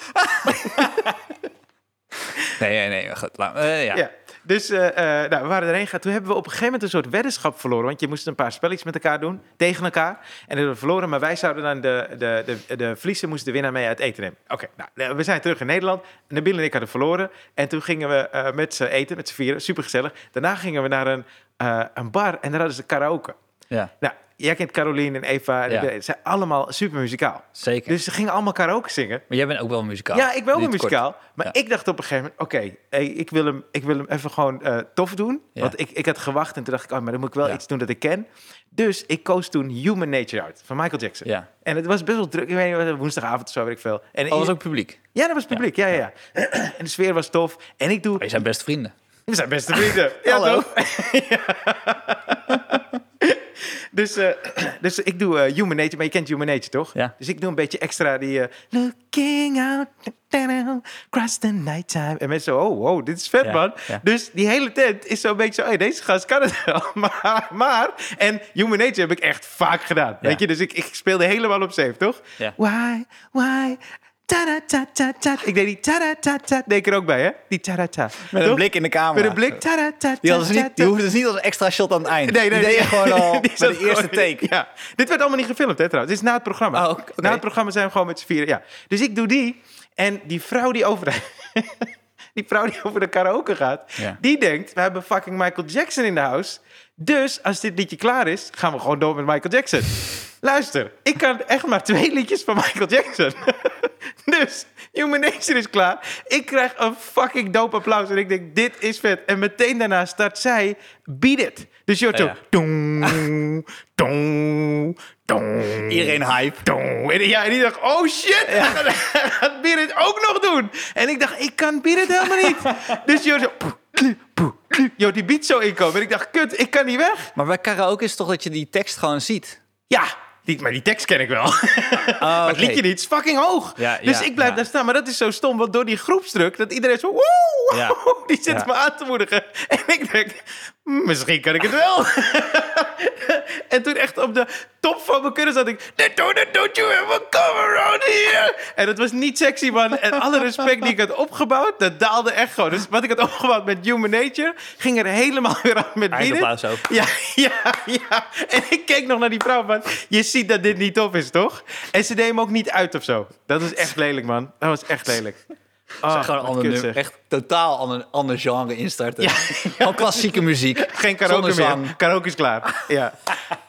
Nee, nee, nee. Goed, laat, eh, ja.
Dus eh, eh, nou, we waren erheen gegaan. Toen hebben we op een gegeven moment een soort weddenschap verloren. Want je moest een paar spelletjes met elkaar doen. Tegen elkaar. En dat hebben we verloren. Maar wij zouden dan de, de, de, de verliezer moest de winnaar mee uit eten nemen. Oké, nou, we zijn terug in Nederland. Nabil en ik hadden verloren. En toen gingen we eh, met z'n eten, met z'n vieren. Super gezellig. Daarna gingen we naar een, eh, een bar. En daar hadden ze karaoke.
ja,
Nou, jij kent Caroline en Eva.
Ja.
Ze zijn allemaal super muzikaal.
zeker.
Dus ze gingen allemaal karaoke zingen.
Maar jij bent ook wel muzikaal.
Ja, ik ben wel
kort.
muzikaal. Maar
Ja.
ik dacht op een gegeven moment, oké, ik, wil hem, ik wil hem even gewoon eh, tof doen.
Ja.
Want ik, ik had gewacht en toen dacht ik, oh, maar dan moet ik wel iets doen dat ik ken. Dus ik koos toen Human Nature uit van Michael Jackson.
Ja.
En het was best wel druk. Ik weet niet, woensdagavond of zo, weet ik veel. En
Oh, was ook publiek.
Ja, dat was publiek. Ja, ja, ja. En de sfeer was tof. En ik doe...
Maar je zijn beste vrienden.
We zijn beste vrienden. Ja,
Hallo.
Ja. Dus, eh, dus ik doe eh, Human Nature, maar je kent Human Nature, toch?
Ja.
Dus ik doe een beetje extra die... eh, Looking out across the nighttime. En mensen zo, oh, wow, dit is vet,
Ja,
man.
ja.
Dus die hele tent is zo'n beetje zo... Hey, deze gast kan het wel. Maar, maar... En Human Nature heb ik echt vaak gedaan. Weet je? Dus ik, ik speelde helemaal op safe, toch?
Ja.
Why, why... Ta-da-ta-ta-ta. Ik deed die ta-da-ta-ta. Deed ik er ook bij, hè? Die ta-da-ta.
Met een
Toch?
blik in de camera.
Met een blik. Ta-da-ta-ta-ta.
Die, hadden ze niet, die hoefde niet als een extra shot aan het eind.
Nee, nee,
die deed je
nee.
gewoon al bij de eerste take.
Ja. Dit werd allemaal niet gefilmd, hè, trouwens. Dit is na het programma.
Oh.
Na het programma zijn we gewoon met z'n vieren. Ja. Dus ik doe die. En die vrouw die over de, die, vrouw die over de karaoke gaat...
Ja.
die denkt, we hebben fucking Michael Jackson in de house. Dus als dit liedje klaar is, gaan we gewoon door met Michael Jackson. Luister, ik kan echt maar twee liedjes van Michael Jackson. Dus Human Nature is klaar. Ik krijg een fucking dope applaus. En ik denk, dit is vet. En meteen daarna start zij Beat It. Dus je hoort zo...
Ja.
Dong, dong, dong.
Iedereen hype.
Dong. En, ja, en die dacht, oh shit, hij gaat Beat It ook nog doen. En ik dacht, ik kan Beat It helemaal niet. Dus je hoort zo... Yo, die beat zo inkomen. En ik dacht, kut, ik kan niet weg.
Maar bij karaoke is toch dat je die tekst gewoon ziet?
Ja, die, maar die tekst ken ik wel. maar het liedje niet, is fucking hoog.
Ja,
dus
ja,
ik blijf
ja.
daar staan. Maar dat is zo stom, want door die groepsdruk, dat iedereen zo... Woe, die zit me aan te moedigen. En ik denk, "Hmm, misschien kan ik het wel. en toen echt op de top van mijn kunnen zat ik... Don't, don't you ever come around here. En het was niet sexy, man. En alle respect die ik had opgebouwd, dat daalde echt gewoon. Dus wat ik had opgebouwd met Human Nature, ging er helemaal weer aan met.
Eindapplaus ook.
Ja, ja, ja. En ik keek nog naar die vrouw van... Je ziet dat dit niet tof is, toch? En ze deed hem ook niet uit of zo. Dat was echt lelijk, man. Dat was echt lelijk. Oh,
gewoon een ander nummer. Echt totaal ander, ander genre instarten.
Ja.
Gewoon klassieke muziek.
Geen karaoke meer. Karaoke is klaar. Ja.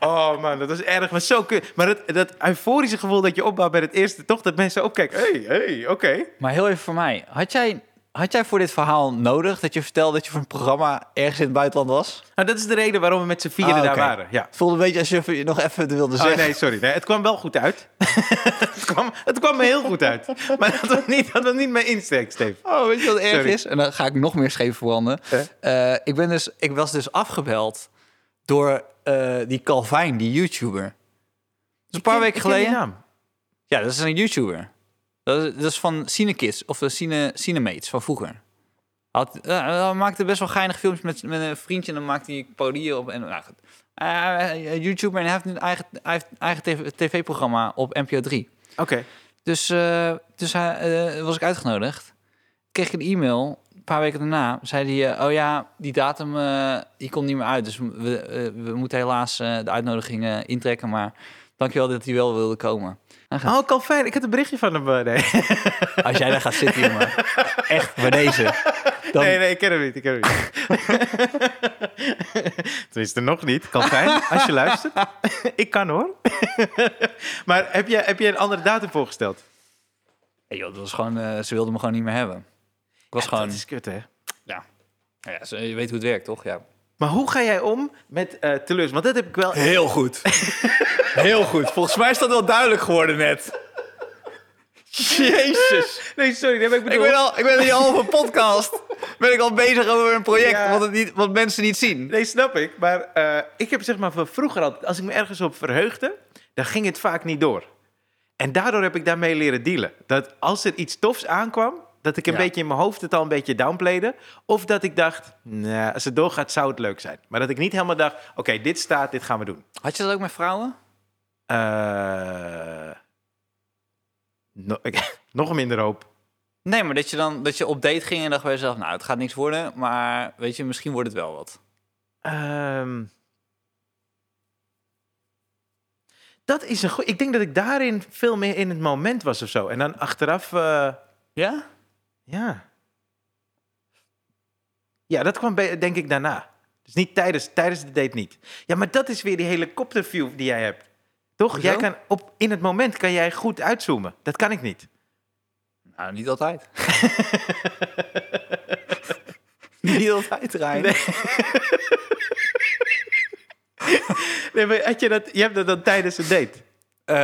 Oh man, dat was erg. Maar zo kut. Maar dat, dat euforische gevoel dat je opbouwt bij het eerste, toch? Dat mensen ook kijken. hey, hey, oké.
Maar heel even voor mij. Had jij, had jij voor dit verhaal nodig dat je vertelde dat je voor een programma ergens in het buitenland was?
Nou, dat is de reden waarom we met z'n vieren
Ah,
daar waren. Ja.
Het voelde een beetje alsof je nog even wilde
Oh
zeggen.
nee, sorry. Nee, het kwam wel goed uit. het, kwam, het kwam me heel goed uit. Maar dat was niet, dat was niet mijn insteek, Steve.
Oh, weet je wat erg is? En dan ga ik nog meer scheef verbranden. Eh, ik, ben dus, ik was dus afgebeld door eh, die Calvijn, die YouTuber. Dus een paar weken
ken
geleden.
naam.
Ja, dat is een YouTuber. Dat is, dat is van Cinekids of de Cine, Cinemates van vroeger. Had, eh, hij maakte best wel geinige filmpjes met, met een vriendje en dan maakte hij parodieën op. En, nou, goed. Eh, YouTuber en hij heeft een eigen, heeft eigen TV tv-programma op NPO 3.
Oké.
Dus, eh, dus hij, eh, was ik uitgenodigd. Kreeg ik een e-mail. Een paar weken daarna zei hij... eh, oh ja, die datum eh, die komt niet meer uit. Dus we, eh, we moeten helaas eh, de uitnodiging eh, intrekken. Maar dankjewel dat hij wel wilde komen. Gaat,
Oh, Calvin. Ik had een berichtje van hem. eh, Nee.
Als jij daar gaat zitten, jongen. Echt, bij deze. Dan,
nee, nee, ik ken hem niet. Ik ken hem niet. Tenminste, nog niet. Calvin, als je luistert. ik kan hoor. maar heb je, heb je een andere datum voorgesteld?
Hey, joh, dat was gewoon, eh, ze wilden me gewoon niet meer hebben. Ik was gewoon...
Dat is kut, hè?
Ja. Ja, je weet hoe het werkt, toch? Ja.
Maar hoe ga jij om met eh teleurstelling? Want dat heb ik wel...
Heel goed. Heel goed. Volgens mij is dat wel duidelijk geworden net. Jezus.
Nee, sorry. Dat heb ik
Ik
bedoeld.
ben al, ik ben die halve podcast. Ben ik al bezig over een project
Ja.
wat, het niet, wat mensen niet zien.
Nee, snap ik. Maar eh, ik heb zeg maar van vroeger altijd... Als ik me ergens op verheugde, dan ging het vaak niet door. En daardoor heb ik daarmee leren dealen. Dat als er iets tofs aankwam... Dat ik een
Ja.
beetje in mijn hoofd het al een beetje downplayde. Of dat ik dacht, nou, als het doorgaat zou het leuk zijn. Maar dat ik niet helemaal dacht, oké, dit staat, dit gaan we doen.
Had je dat ook met vrouwen?
Eh, no- nog minder hoop.
Nee, maar dat je dan dat je op date ging en dacht bij jezelf, nou, het gaat niks worden, maar weet je, misschien wordt het wel wat.
Ehm, dat is een goed. Ik denk dat ik daarin veel meer in het moment was of zo. En dan achteraf, eh,
Ja?
Ja. Ja, dat kwam bij- denk ik daarna. Dus niet tijdens, tijdens de date niet. Ja, maar dat is weer die helikopterview die jij hebt. Toch?
Hoezo?
Jij kan op, in het moment kan jij goed uitzoomen. Dat kan ik niet.
Nou, niet altijd. niet altijd, Rijn.
Nee. Nee, maar had je, dat, je hebt dat dan tijdens een date.
Eh,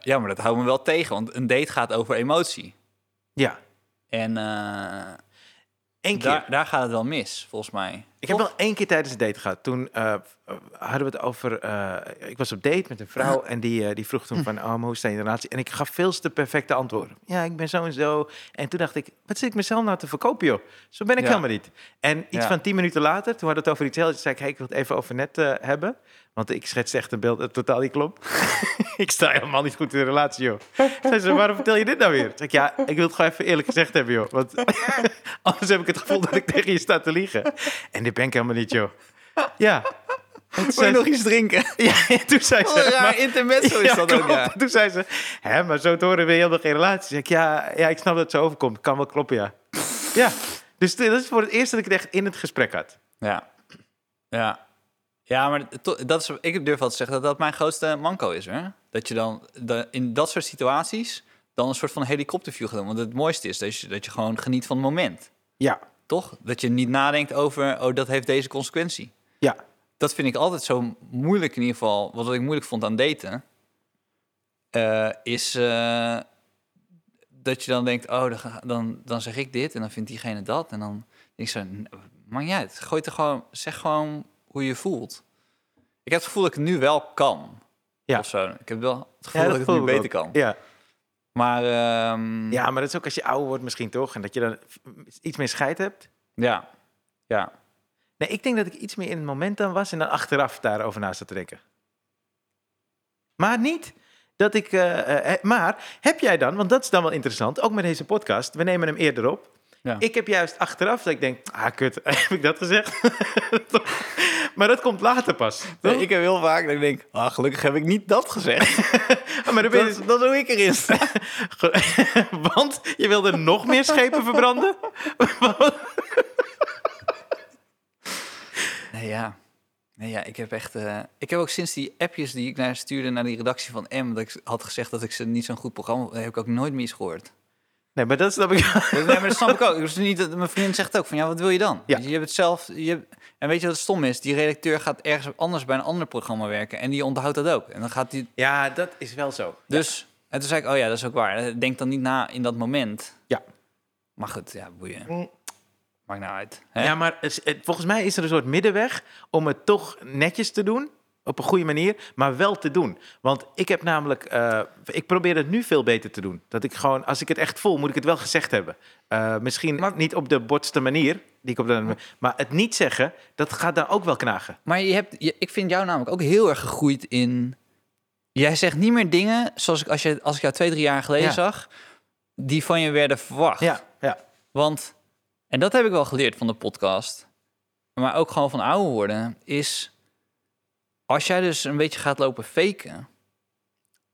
ja, maar dat houdt me wel tegen, want een date gaat over emotie.
Ja,
En eh,
één keer.
daar, daar gaat het wel mis, volgens mij.
Ik heb wel één keer tijdens een date gehad. Toen eh, hadden we het over... eh, ik was op date met een vrouw en die, eh, die vroeg toen van... Oh, hoe sta je in de relatie? En ik gaf veel te perfecte antwoorden. Ja, ik ben zo en zo. En toen dacht ik, wat zit ik mezelf nou te verkopen, joh? Zo ben ik
Ja.
helemaal niet. En iets
Ja.
van tien minuten later, toen hadden we het over iets heel... zei ik, hey, ik wil het even over net eh, hebben. Want ik schets echt een beeld dat totaal niet klopt. ik sta helemaal niet goed in de relatie, joh. Zei ze, waarom vertel je dit nou weer? Zei ik, ja, ik wil het gewoon even eerlijk gezegd hebben, joh. Want anders heb ik het gevoel dat ik tegen je sta te liegen. En dit ben ik helemaal niet, joh. Ja.
Wil
zei
je nog iets drinken?
Ja, en toen zei ze...
raar
maar-
intermezzo is
Ja,
dat ook, ja.
Toen zei ze, hè, maar zo te horen wil je helemaal geen relatie. Zeg ik, ja, ja, ik snap dat het zo overkomt. Kan wel kloppen, ja. Ja, dus dit- dat is voor het eerst dat ik het echt in het gesprek had.
Ja. Ja. Ja, maar to- dat is, ik durf wel te zeggen dat dat mijn grootste manco is, hoor. Dat je dan de, in dat soort situaties dan een soort van helikopterview gaan doen. Want het mooiste is dat je, dat je gewoon geniet van het moment.
Ja,
Toch? Dat je niet nadenkt over, oh, dat heeft deze consequentie.
ja.
Dat vind ik altijd zo moeilijk in ieder geval. Wat ik moeilijk vond aan daten... eh, is eh, dat je dan denkt, oh, dan, dan, dan zeg ik dit en dan vindt diegene dat. En dan denk ik zo, "N- maakt niet uit. Gooi het er gewoon, zeg gewoon hoe je voelt. Ik heb het gevoel dat ik het nu wel kan.
Ja.
Of zo. Ik heb wel het gevoel
Ja,
dat, ik het nu beter
ook.
kan.
Ja.
Maar ehm,
ja, maar dat is ook als je ouder wordt misschien toch? En dat je dan iets meer scheid hebt.
ja. Ja.
Nee, ik denk dat ik iets meer in het moment dan was en dan achteraf daarover na zat te denken. Maar niet dat ik. eh, eh, maar heb jij dan, want dat is dan wel interessant, ook met deze podcast, we nemen hem eerder op.
Ja.
Ik heb juist achteraf dat ik denk, ah kut, heb ik dat gezegd? maar dat komt later pas.
Nee, ik heb heel vaak dat ik denk, ah, gelukkig heb ik niet dat gezegd.
Maar dan ben je
dat, dat doe ik erin.
Want je wilde nog meer schepen verbranden?
Nee, ja. Nee, ja, ik heb echt... eh, ik heb ook sinds die appjes die ik naar stuurde naar die redactie van M... dat ik had gezegd dat ik ze niet zo'n goed programma... heb ik ook nooit meer gehoord.
Nee, maar dat snap ik.
Nee, maar dat snap ik ook. Dus niet, dat- mijn vriend zegt ook van, ja, wat wil je dan?
Ja.
Je, hebt het zelf... Je hebt, en weet je wat het stom is? Die redacteur gaat ergens anders bij een ander programma werken... en die onthoudt dat ook. En dan gaat hij...
Ja, dat is wel zo.
Dus... En toen zei ik, oh ja, dat is ook waar. Denk dan niet na in dat moment.
Ja.
Maar goed, ja, boeien.
Mm.
Maakt nou uit. Hè?
Ja, maar het- het- volgens mij is er een soort middenweg om het toch netjes te doen. Op een goede manier, maar wel te doen. Want ik heb namelijk, eh, ik probeer het nu veel beter te doen. Dat ik gewoon, als ik het echt voel, moet ik het wel gezegd hebben. Eh, misschien
Maar-
niet op de botste manier, die ik op de, maar het niet zeggen, dat gaat dan ook wel knagen.
Maar je hebt, je, ik vind jou namelijk ook heel erg gegroeid in. Jij zegt niet meer dingen zoals ik als, je, als ik jou twee, drie jaar geleden
Ja.
zag, die van je werden verwacht.
Ja, ja.
Want, en dat heb ik wel geleerd van de podcast, maar ook gewoon van ouder worden, is als jij dus een beetje gaat lopen faken,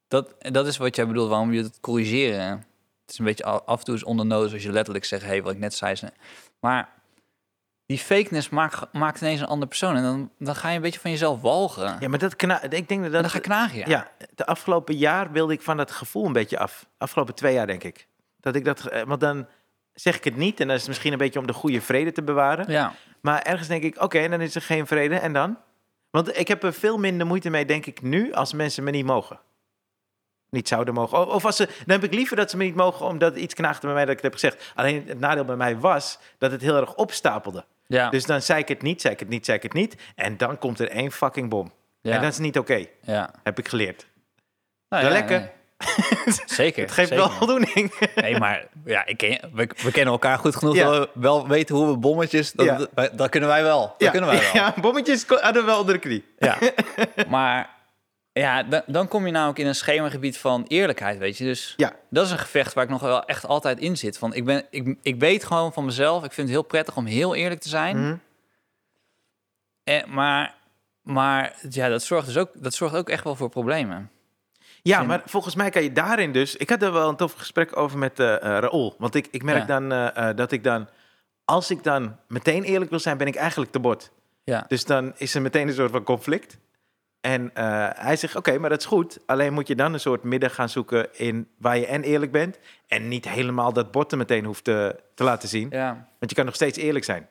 dat, dat is wat jij bedoelt, waarom je het corrigeren. Het is een beetje af en toe is ondernodig als je letterlijk zegt, hey, wat ik net zei. ze- Maar die fakeness maakt, maakt ineens een andere persoon en dan, dan ga je een beetje van jezelf walgen.
ja maar dat kna, ik denk dat dat...
dan ga je knagen, ja.
Ja, de afgelopen jaar wilde ik van dat gevoel een beetje af. Afgelopen twee jaar, denk ik. Dat ik dat, eh, want dan zeg ik het niet en dan is misschien een beetje om de goede vrede te bewaren.
Ja.
Maar ergens denk ik, oké, dan is er geen vrede en dan? Want ik heb er veel minder moeite mee, denk ik, nu als mensen me niet mogen. Niet zouden mogen. Of als ze, dan heb ik liever dat ze me niet mogen omdat iets knaagde bij mij dat ik het heb gezegd. Alleen het nadeel bij mij was dat het heel erg opstapelde.
Ja.
Dus dan zei ik het niet, zei ik het niet, zei ik het niet. En dan komt er één fucking bom.
ja.
En dat is niet oké,
ja.
heb ik geleerd.
Nou,
lekker.
nee. Zeker.
Het geeft
zeker.
wel voldoening.
Nee, maar ja, ik ken, we, we kennen elkaar goed genoeg
Ja.
dat we wel weten hoe we bommetjes... Dat,
Ja.
dat, kunnen wij wel. Dat kunnen wij wel.
Ja, bommetjes hadden we wel onder de knie.
Ja. maar ja, dan, dan kom je namelijk in een schemagebied van eerlijkheid, weet je. Dus
Ja.
dat is een gevecht waar ik nog wel echt altijd in zit. Van, ik, ben, ik, ik weet gewoon van mezelf, ik vind het heel prettig om heel eerlijk te zijn.
Mhm.
En, maar maar ja, dat zorgt, dus ook, dat zorgt ook echt wel voor problemen.
Ja, maar volgens mij kan je daarin dus... Ik had er wel een tof gesprek over met eh eh, Raoul. Want ik, ik merk
Ja.
dan eh, eh, dat ik dan... Als ik dan meteen eerlijk wil zijn, ben ik eigenlijk te bot.
Ja.
Dus dan is er meteen een soort van conflict. En eh, hij zegt, oké, maar dat is goed. Alleen moet je dan een soort midden gaan zoeken in waar je en eerlijk bent... en niet helemaal dat botten meteen hoeft te, te laten zien.
ja.
Want je kan nog steeds eerlijk zijn.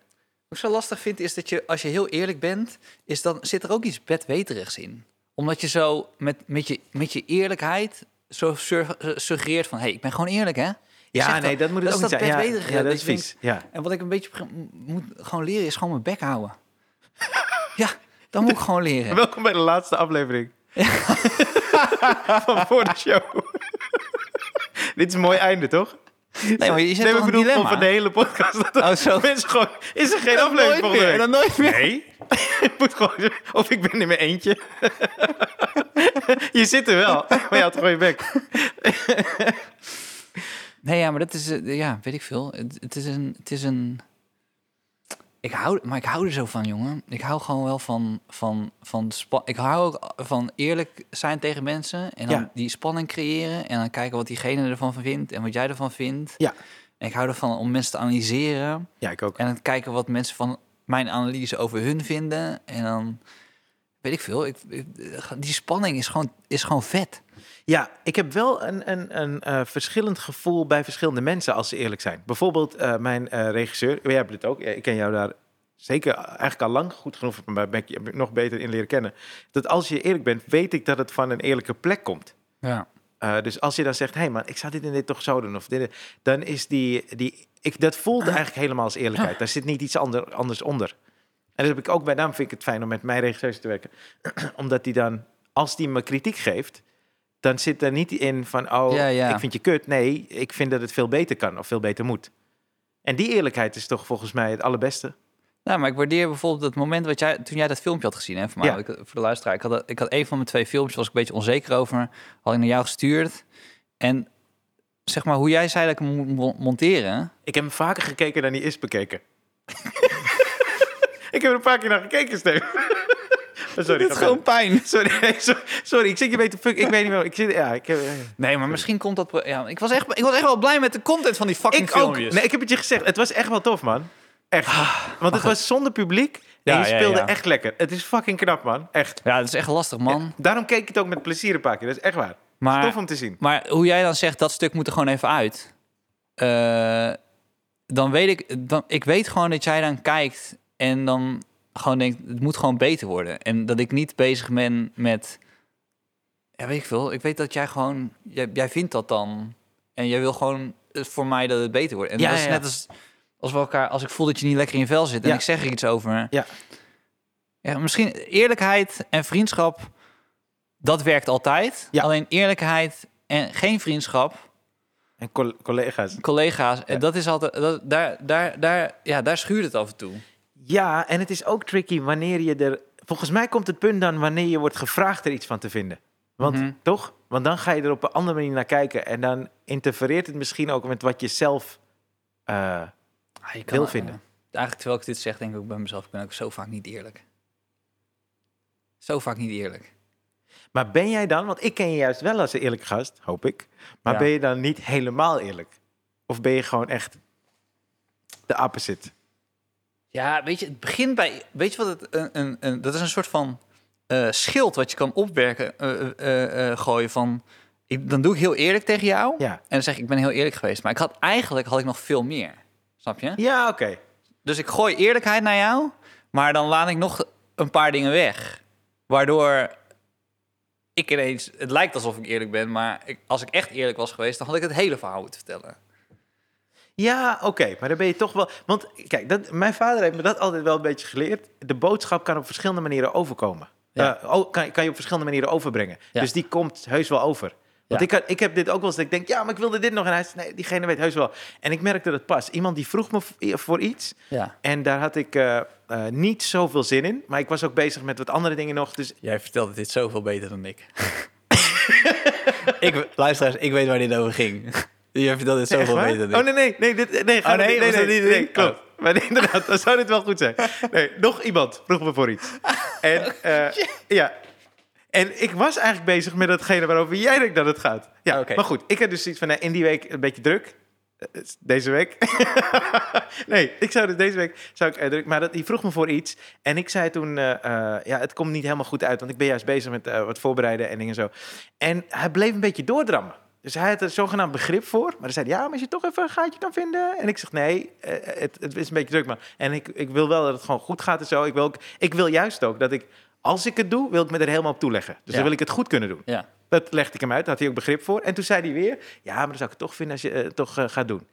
Wat ik zo lastig vind, is dat je, als je heel eerlijk bent, is dan zit er ook iets bedweterigs in. Omdat je zo met, met, je, met je eerlijkheid zo sur- suggereert van, hé, hey, ik ben gewoon eerlijk, hè?
Ja, nee, dat moet het
dat
ook niet
dat
zijn. Ja,
bedweterige,
ja, dat is vies. Ja.
En wat ik een beetje moet gewoon leren, is gewoon mijn bek houden. ja, dat moet ik gewoon leren.
Welkom bij de laatste aflevering. Van voor de show. Dit is een mooi einde, toch?
Nee, maar je zet
Nee,
toch een dilemma?
van de hele podcast. Dat
Oh, zo.
mensen gewoon... Is er geen
En
aflevering
nooit meer, en dan nooit meer.
Nee. Ik moet gewoon... Of ik ben in mijn eentje. je zit er wel. Maar je had gewoon je bek.
Nee, ja, maar dat is, eh, ja, weet ik veel. Het, het is een, het is een. Ik hou, maar ik hou er zo van, jongen. Ik hou gewoon wel van, van, van Ik hou ook van eerlijk zijn tegen mensen en dan
Ja.
die spanning creëren en dan kijken wat diegene ervan vindt en wat jij ervan vindt.
Ja.
En ik hou ervan om mensen te analyseren
Ja, ik ook.
en dan kijken wat mensen van mijn analyse over hun vinden en dan weet ik veel. Ik, ik- die spanning is gewoon, is gewoon vet.
Ja, ik heb wel een, een, een eh, verschillend gevoel bij verschillende mensen als ze eerlijk zijn. Bijvoorbeeld eh, mijn eh, regisseur, jij hebt het ook. Ik ken jou daar zeker eigenlijk al lang goed genoeg, maar ben ik je heb ik nog beter in leren kennen. Dat als je eerlijk bent, weet ik dat het van een eerlijke plek komt.
Ja.
Dus als je dan zegt, hé hey man, ik zou dit en dit toch zo doen, of dit, dan is die, die ik, dat voelde eigenlijk helemaal als eerlijkheid. Daar zit niet iets ander, anders onder. En dat heb ik ook bij, daarom vind ik het fijn om met mijn regisseurs te werken. Omdat die dan, als die me kritiek geeft, dan zit er niet in van, oh,
Ja, ja.
ik vind je kut. Nee, ik vind dat het veel beter kan of veel beter moet. En die eerlijkheid is toch volgens mij het allerbeste.
Nou, maar ik waardeer bijvoorbeeld het moment wat jij, toen jij dat filmpje had gezien, hè, mij,
Ja.
ik, voor de luisteraar. Ik had, ik had een van mijn twee filmpjes, was ik een beetje onzeker over, had ik naar jou gestuurd. En zeg maar, hoe jij zei dat ik hem moet mo- monteren,
Ik heb hem vaker gekeken dan hij is bekeken. ik heb er een paar keer naar gekeken, Steven. Oh, Sorry,
Dit is gewoon pijn.
Sorry, sorry, ik zit je mee te fuck. Ik weet niet meer. Ik zit, ja, ik heb,
Nee, maar misschien komt dat... Ja, ik, was echt, ik was echt wel blij met de content van die fucking
ik ook.
filmpjes.
Nee, ik heb het je gezegd. Het was echt wel tof, man. Echt. Want het was zonder publiek. En
Ja,
je speelde
ja.
echt lekker. Het is fucking knap, man. Echt.
Ja, dat is echt lastig, man.
Daarom keek ik het ook met plezier een paar keer. Dat is echt waar.
Maar,
Tof om te zien.
maar hoe jij dan zegt, dat stuk moet er gewoon even uit. Eh, dan weet ik... Dan, ik weet gewoon dat jij dan kijkt en dan gewoon denkt... Het moet gewoon beter worden. En dat ik niet bezig ben met... Ja, weet ik veel. Ik weet dat jij gewoon... Jij, jij vindt dat dan. En jij wil gewoon eh, voor mij dat het beter wordt. En
Ja,
dat is
ja,
net als... Als we elkaar... Als ik voel dat je niet lekker in je vel zit en
Ja.
ik zeg er iets over...
Ja.
Ja, misschien eerlijkheid en vriendschap, dat werkt altijd.
Ja.
Alleen eerlijkheid en geen vriendschap,
En col- collega's.
collega's, en dat is altijd, dat, daar, daar, daar, ja, daar schuurt het af en toe.
Ja, en het is ook tricky wanneer je er... Volgens mij komt het punt dan wanneer je wordt gevraagd er iets van te vinden. Want
Mhm.
toch? Want dan ga je er op een andere manier naar kijken. En dan interfereert het misschien ook met wat je zelf... eh,
Ah, je
Wil vinden.
eigenlijk terwijl ik dit zeg, denk ik ook bij mezelf, ik ben ook zo vaak niet eerlijk. Zo vaak niet eerlijk.
Maar ben jij dan, want ik ken je juist wel als een eerlijke gast, hoop ik. Maar
Ja.
ben je dan niet helemaal eerlijk? Of ben je gewoon echt de opposite?
Ja, weet je, het begint bij, weet je wat het, een, een, een, dat is een soort van eh, schild wat je kan opwerken, eh, eh, gooien van, ik, dan doe ik heel eerlijk tegen jou.
Ja.
En dan zeg ik, ik ben heel eerlijk geweest. Maar ik had eigenlijk had ik nog veel meer. Snap je?
Ja, oké.
Dus ik gooi eerlijkheid naar jou, maar dan laat ik nog een paar dingen weg. Waardoor ik ineens... Het lijkt alsof ik eerlijk ben, maar ik, als ik echt eerlijk was geweest... dan had ik het hele verhaal moeten vertellen.
Ja, oké. Maar dan ben je toch wel... Want kijk, dat, mijn vader heeft me dat altijd wel een beetje geleerd. De boodschap kan op verschillende manieren overkomen.
Ja.
Eh, oh, kan, kan je op verschillende manieren overbrengen.
Ja.
Dus die komt heus wel over. Want
Ja.
ik, had, ik heb dit ook wel eens dat ik denk, ja, maar ik wilde dit nog. En hij zei, nee, diegene weet heus wel. En ik merkte dat pas. Iemand die vroeg me voor iets.
Ja.
En daar had ik eh, eh, niet zoveel zin in. Maar ik was ook bezig met wat andere dingen nog. Dus
Jij vertelde dit zoveel beter dan ik. ik luisteraars, ik weet waar dit over ging. Vertelde dit
Echt
zoveel
Oh nee, nee, nee, dit, nee, ga
Oh, nee?
nee, nee,
dat
klopt. Maar inderdaad, dan zou dit wel goed zijn. Nee, nog iemand vroeg me voor iets. En eh, ja, en ik was eigenlijk bezig met datgene waarover jij denkt dat het gaat. Ja,
Oké.
maar goed, ik had dus iets van, nou, in die week een beetje druk. Eh, Deze week. nee, ik zou dus deze week zou ik druk. Maar dat, die vroeg me voor iets. En ik zei toen, ja, het komt niet helemaal goed uit. Want ik ben juist bezig met wat voorbereiden en dingen zo. En hij bleef een beetje doordrammen. Dus hij had er zogenaamd begrip voor. Maar hij zei, ja, maar als je toch even een gaatje kan vinden. En ik zeg, nee, eh, het, het is een beetje druk, man. En ik, ik wil wel dat het gewoon goed gaat en zo. Ik wil, ook, ik wil juist ook dat ik, als ik het doe, wil ik me er helemaal op toeleggen. Dus
Ja.
dan wil ik het goed kunnen doen.
Ja.
Dat legde ik hem uit, daar had hij ook begrip voor. En toen zei hij weer, ja, maar dan zou ik het toch vinden als je het toch eh, gaat doen.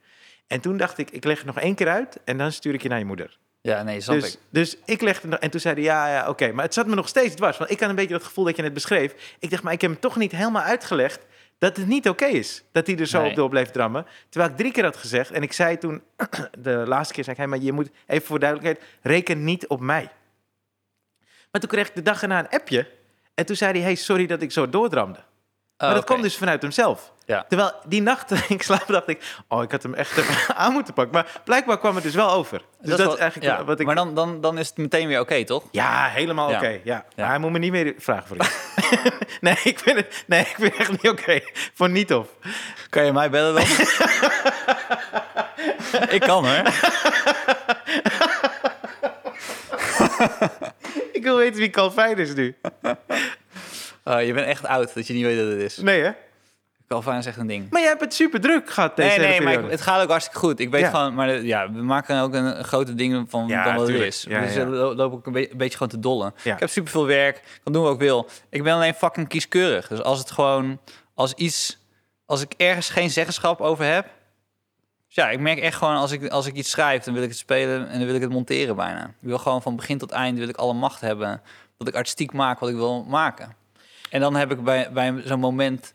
En toen dacht ik, ik leg het nog één keer uit en dan stuur ik je naar je moeder.
ja, nee, snap
Dus,
ik.
dus ik legde nog, en toen zei hij, ja, ja, oké. Maar het zat me nog steeds dwars, want ik had een beetje dat gevoel dat je net beschreef. Ik dacht, maar ik heb hem toch niet helemaal uitgelegd dat het niet oké is. Dat hij er zo
Nee.
op door bleef drammen. Terwijl ik drie keer had gezegd, en ik zei toen, de laatste keer zei ik, hey, maar je moet, even voor duidelijkheid, reken niet op mij. Maar toen kreeg ik de dag erna een appje. En toen zei hij, hey, sorry dat ik zo doordramde. Maar
Oh,
dat kwam dus vanuit hemzelf.
Ja.
Terwijl die nacht ik slaap dacht ik, oh, ik had hem echt even aan moeten pakken. Maar blijkbaar kwam het dus wel over. Dus dat,
wel-
is eigenlijk
ja,
wat ik...
Maar dan, dan, dan is het meteen weer oké, toch?
Ja, helemaal
Ja.
oké. ja.
Ja.
Maar hij moet me niet meer vragen voor nee, ik vind het, nee, ik vind het echt niet oké. Voor niet of.
Kan je mij bellen dan? ik kan hoor.
Ik wil weten wie Calvin is nu.
Oh, je bent echt oud dat je niet weet wat het is.
Nee, hè?
Calvin echt een ding.
Maar jij hebt het super druk gehad deze
Nee, nee, maar ik- het gaat ook hartstikke goed. Ik weet
Ja.
gewoon, maar ja, we maken ook een, grote ding van
Ja,
wat het is.
Ja,
dus loop ik een, be- een beetje gewoon te dollen.
Ja.
Ik heb superveel werk, ik kan doen wat ik wil. Ik ben alleen fucking kieskeurig. Dus als het gewoon, als iets, als ik ergens geen zeggenschap over heb, dus ja, ik merk echt gewoon als ik, als ik iets schrijf, dan wil ik het spelen en dan wil ik het monteren bijna. Ik wil gewoon van begin tot eind wil ik alle macht hebben, dat ik artistiek maak wat ik wil maken. En dan heb ik bij, bij zo'n moment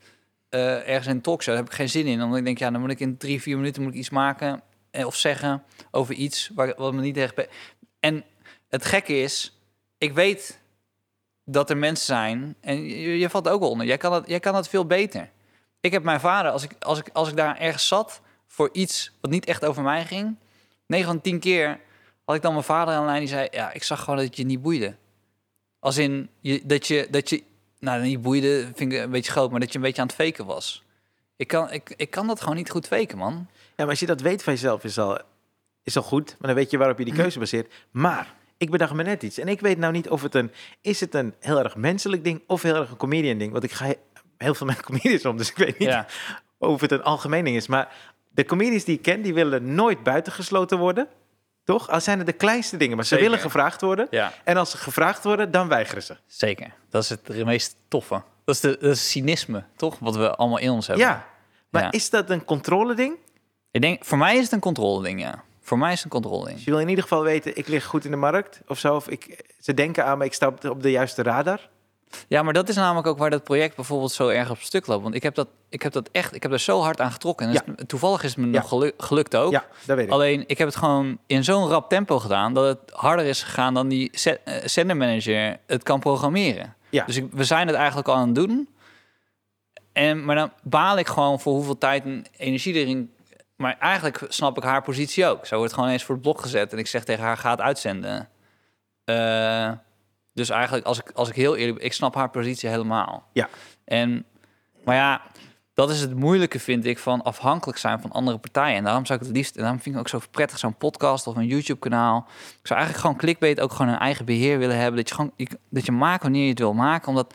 eh, ergens in talkshow, daar heb ik geen zin in. Omdat ik denk, ja, dan moet ik in drie, vier minuten moet ik iets maken eh, of zeggen over iets waar, wat me niet echt... En het gekke is, ik weet dat er mensen zijn, en je, valt ook onder, jij kan, het, jij kan het veel beter. Ik heb mijn vader, als ik, als, ik, als ik daar ergens zat voor iets wat niet echt over mij ging, 9 van 10 keer had ik dan mijn vader aan de lijn die zei, ja, ik zag gewoon dat je niet boeide. Als in, je, dat, je, dat je, nou niet boeide, vind ik een beetje groot, maar dat je een beetje aan het faken was. Ik kan, ik, ik kan dat gewoon niet goed faken, man.
Ja, maar als je dat weet van jezelf, is al, is al goed. Maar dan weet je waarop je die keuze baseert. Maar ik bedacht me net iets. En ik weet nou niet of het een... Is het een heel erg menselijk ding of heel erg een comedian ding? Want ik ga he- heel veel met comedians om, dus ik weet niet
Ja,
of het een algemeen ding is. Maar de comedians die ik ken, die willen nooit buitengesloten worden. Toch? Al zijn het de kleinste dingen, maar ze
Zeker.
willen gevraagd worden.
ja,
En als ze gevraagd worden, dan weigeren ze.
zeker. Dat is het meest toffe. Dat is, de, dat is cynisme, toch? Wat we allemaal in ons hebben.
Ja, maar
Ja.
is dat een controle ding?
Ik denk, voor mij is het een controle ding, ja. Voor mij is het een controle ding.
Dus je wil in ieder geval weten, ik lig goed in de markt of zo. Of ik, ze denken aan me, ik sta op de, op de juiste radar.
Ja, maar dat is namelijk ook waar dat project bijvoorbeeld zo erg op stuk loopt. Want ik heb dat, ik heb dat echt, ik heb er zo hard aan getrokken. En toevallig is het me
Ja.
nog gelu- gelukt ook.
Ja, dat weet ik.
Alleen, ik heb het gewoon in zo'n rap tempo gedaan... dat het harder is gegaan dan die eh, zendermanager het kan programmeren.
Ja.
Dus ik, we zijn het eigenlijk al aan het doen. En, maar dan baal ik gewoon voor hoeveel tijd en energie erin... Maar eigenlijk snap ik haar positie ook. Zo wordt gewoon eens voor het blok gezet... en ik zeg tegen haar, ga het uitzenden. Eh, dus eigenlijk, als ik, als ik heel eerlijk ben... ik snap haar positie helemaal.
Ja.
En, maar ja, dat is het moeilijke, vind ik, van afhankelijk zijn van andere partijen. En daarom zou ik het liefst, en daarom vind ik ook zo prettig, zo'n podcast of een YouTube-kanaal. Ik zou eigenlijk gewoon clickbait ook gewoon een eigen beheer willen hebben. Dat je gewoon, dat je maakt wanneer je het wil maken. Omdat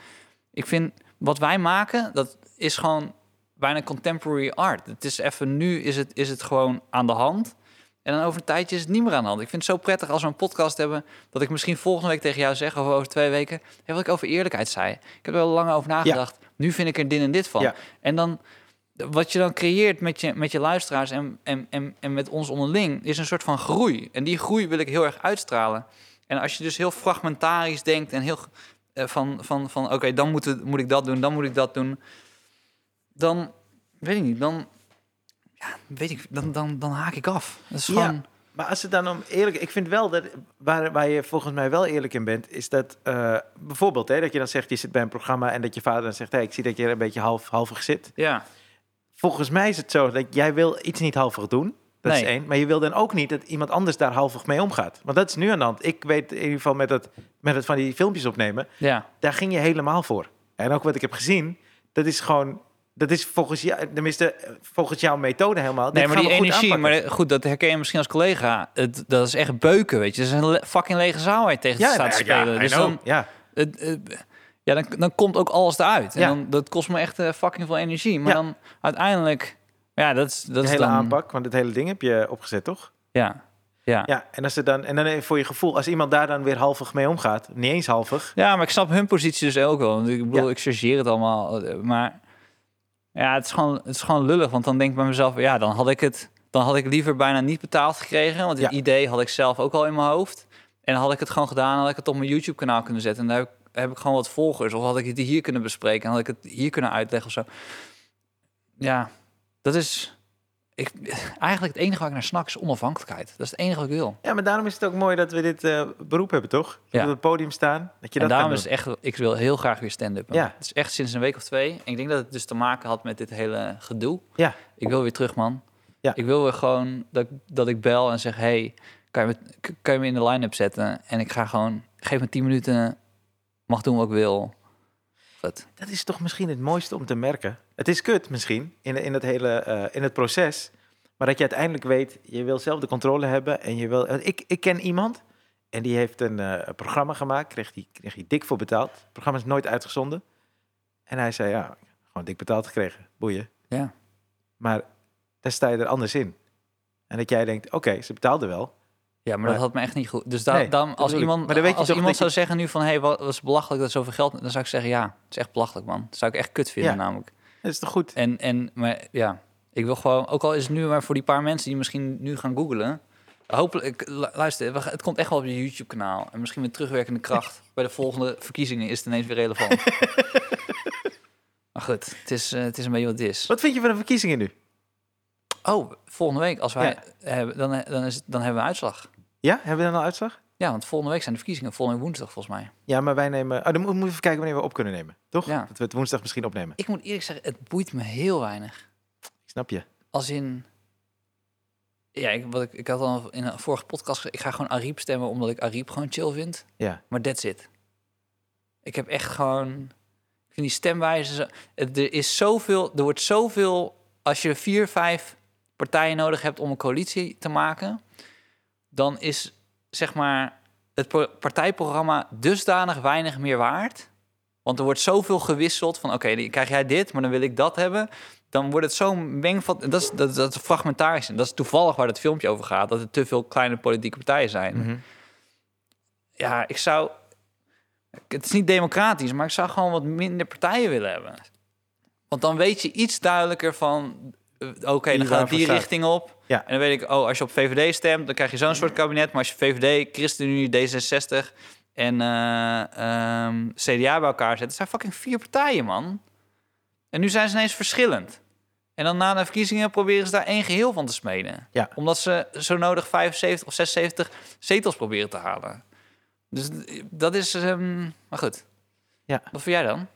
ik vind, wat wij maken, dat is gewoon bijna contemporary art. Het is even, nu is het, is het gewoon aan de hand. En dan over een tijdje is het niet meer aan de hand. Ik vind het zo prettig als we een podcast hebben... dat ik misschien volgende week tegen jou zeg... of over twee weken... Hey, wat ik over eerlijkheid zei. Ik heb er wel lang over nagedacht. Nu vind ik er dit en dit van.
Ja.
En dan... Wat je dan creëert met je, met je luisteraars en, en, en, en met ons onderling... is een soort van groei. En die groei wil ik heel erg uitstralen. En als je dus heel fragmentarisch denkt... en heel eh, van, van, van oké, dan moet, het, moet ik dat doen... dan moet ik dat doen... dan... weet ik niet, dan... Ja, weet ik, dan, dan, dan haak ik af. Dat is
Ja.
gewoon...
Maar als het dan om eerlijk... Ik vind wel dat... Waar, waar je volgens mij wel eerlijk in bent... is dat eh, bijvoorbeeld... Hè, dat je dan zegt... je zit bij een programma... en dat je vader dan zegt... Hey, ik zie dat je er een beetje half, halvig zit.
Ja,
Volgens mij is het zo dat jij wil iets niet halvig doen. Dat is één. Maar je wil dan ook niet dat iemand anders daar halvig mee omgaat. Want dat is nu aan de hand. Ik weet in ieder geval met het, met het van die filmpjes opnemen...
ja.
daar ging je helemaal voor. En ook wat ik heb gezien... dat is gewoon... Dat is volgens jou, tenminste volgens jouw methode helemaal.
Nee,
Dit
maar die energie,
aanpakken.
maar goed, dat herken je misschien als collega. Het, dat is echt beuken, weet je. Dat is een fucking lege zaal waar je tegen staat te spelen.
I
dus dan,
ja.
het, het- ja, dan, dan komt ook alles eruit. En
Ja.
dan, dat kost me echt eh, fucking veel energie. Maar
Ja.
dan uiteindelijk, ja, dat is, dat
de
is
hele
dan...
aanpak, want het hele ding heb je opgezet, toch?
Ja, ja.
Ja, en als er dan en dan even voor je gevoel, als iemand daar dan weer halvig mee omgaat, niet eens halvig.
Ja, maar ik snap hun positie dus ook wel. Want ik bedoel,
Ja.
ik chargeer het allemaal. eh, Maar ja, het is, gewoon, het is gewoon lullig. Want dan denk ik bij mezelf, ja, dan had ik het... Dan had ik liever bijna niet betaald gekregen. Want het
Ja.
idee had ik zelf ook al in mijn hoofd. En had ik het gewoon gedaan, had ik het op mijn YouTube-kanaal kunnen zetten. En daar heb ik, heb ik gewoon wat volgers. Of had ik het hier kunnen bespreken. En had ik het hier kunnen uitleggen of zo. Ja, dat is... Ik, eigenlijk het enige waar ik naar snak is onafhankelijkheid. Dat is het enige wat ik wil.
Ja, maar daarom is het ook mooi dat we dit eh, beroep hebben, toch? Dat
Ja.
we op het podium staan, dat je
en
dat
daarom is echt, ik wil heel graag weer stand-up.
Ja.
Het is echt sinds een week of twee. En ik denk dat het dus te maken had met dit hele gedoe.
Ja.
Ik wil weer terug, man.
Ja.
Ik wil weer gewoon dat, ik- dat ik bel en zeg: hey, kan je, me, kan je me in de line-up zetten? En ik ga gewoon, geef me 10 minuten, mag doen wat ik wil.
Dat is toch misschien het mooiste om te merken. Het is kut misschien in, in het hele eh, in het proces, maar dat je uiteindelijk weet, je wil zelf de controle hebben en je wil. Ik, ik ken iemand En die heeft een eh, programma gemaakt, kreeg hij kreeg hij dik voor betaald. Het programma is nooit uitgezonden. En hij zei, ja, gewoon dik betaald gekregen, boeien.
Ja.
Maar daar sta je er anders in. En dat jij denkt, oké, ze betaalden wel.
Ja, maar,
Maar-
dat had me echt niet goed. Dus da-
Nee,
dan, als iemand,
Maar dan weet je
als iemand zou zeggen nu van... hé, hey, wat was belachelijk dat zoveel geld... dan zou ik zeggen, ja, het is echt belachelijk, man. Dat zou ik echt kut vinden,
Ja.
namelijk.
Dat is toch goed?
En, en maar ja, ik wil gewoon... ook al is het nu maar voor die paar mensen die misschien nu gaan googlen... hopelijk... lu- Luister, het komt echt wel op je YouTube-kanaal. En misschien met terugwerkende kracht... bij de volgende verkiezingen is het ineens weer relevant. maar goed, het is, eh, het is een beetje wat het is.
Wat vind je van de verkiezingen nu?
Oh, volgende week, als wij hebben, dan, dan, is, dan hebben we uitslag.
Ja, hebben we dan al uitslag?
Ja, want volgende week zijn de verkiezingen. Volgende woensdag, volgens mij.
Ja, maar wij nemen... Oh, dan moeten we even kijken wanneer we op kunnen nemen. Toch?
Ja.
Dat we het woensdag misschien opnemen.
Ik moet eerlijk zeggen, het boeit me heel weinig.
Ik snap je.
Als in... Ja, ik, wat ik, ik had al in een vorige podcast gezegd... ik ga gewoon Ariep stemmen omdat ik Ariep gewoon chill vind.
Ja.
Maar that's it. Ik heb echt gewoon... Ik vind die stemwijze... Er is zoveel... Er wordt zoveel... Als je vier, vijf partijen nodig hebt om een coalitie te maken... dan is, zeg maar, het pro- partijprogramma dusdanig weinig meer waard... Want er wordt zoveel gewisseld van, oké, dan krijg jij dit, maar dan wil ik dat hebben. Dan wordt het zo'n mengvat. Dat is, dat, dat is fragmentarisch. En dat is toevallig waar het filmpje over gaat. Dat er te veel kleine politieke partijen zijn.
Mhm.
Ja, ik zou... Het is niet democratisch, maar ik zou gewoon wat minder partijen willen hebben. Want dan weet je iets duidelijker van... eh, Oké, dan gaat het die richting op.
Ja.
En dan weet ik, oh, als je op VVD stemt, dan krijg je zo'n soort kabinet. Maar als je VVD, ChristenUnie, D66 en eh, ehm, CDA bij elkaar zet... dat zijn fucking vier partijen, man. En nu zijn ze ineens verschillend. En dan na de verkiezingen proberen ze daar één geheel van te smeden.
Ja.
Omdat ze zo nodig 75 of 76 zetels proberen te halen. Dus dat is... ehm, maar goed.
Ja.
Wat vind jij dan?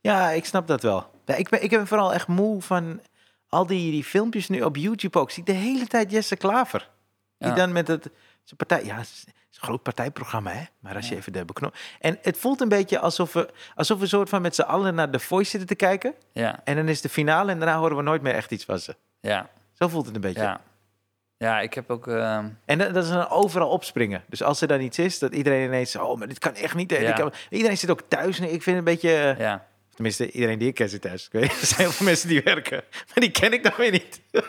Ja, ik snap dat wel. Ja, ik, ben, ik ben vooral echt moe van al die, die filmpjes nu op YouTube ook. Zie ik de hele tijd Jesse Klaver. Die
Ja.
dan met het zijn partij... Ja, het is een groot partijprogramma, hè? Maar als je
Ja.
even de beknop... En het voelt een beetje alsof we, alsof we een soort van met z'n allen naar The Voice zitten te kijken.
Ja,
En dan is de finale en daarna horen we nooit meer echt iets van ze.
ja,
Zo voelt het een beetje.
ja. Ja, ik heb ook... ehm,
En dat, dat is dan overal opspringen. Dus als er dan iets is, dat iedereen ineens... Oh, maar dit kan echt niet.
Ja.
kan- Iedereen zit ook thuis. Ik vind het een beetje... eh,
ja.
Tenminste, iedereen die ik ken zit thuis. Ik weet, er zijn heel veel mensen die werken. Maar die ken ik dan weer niet.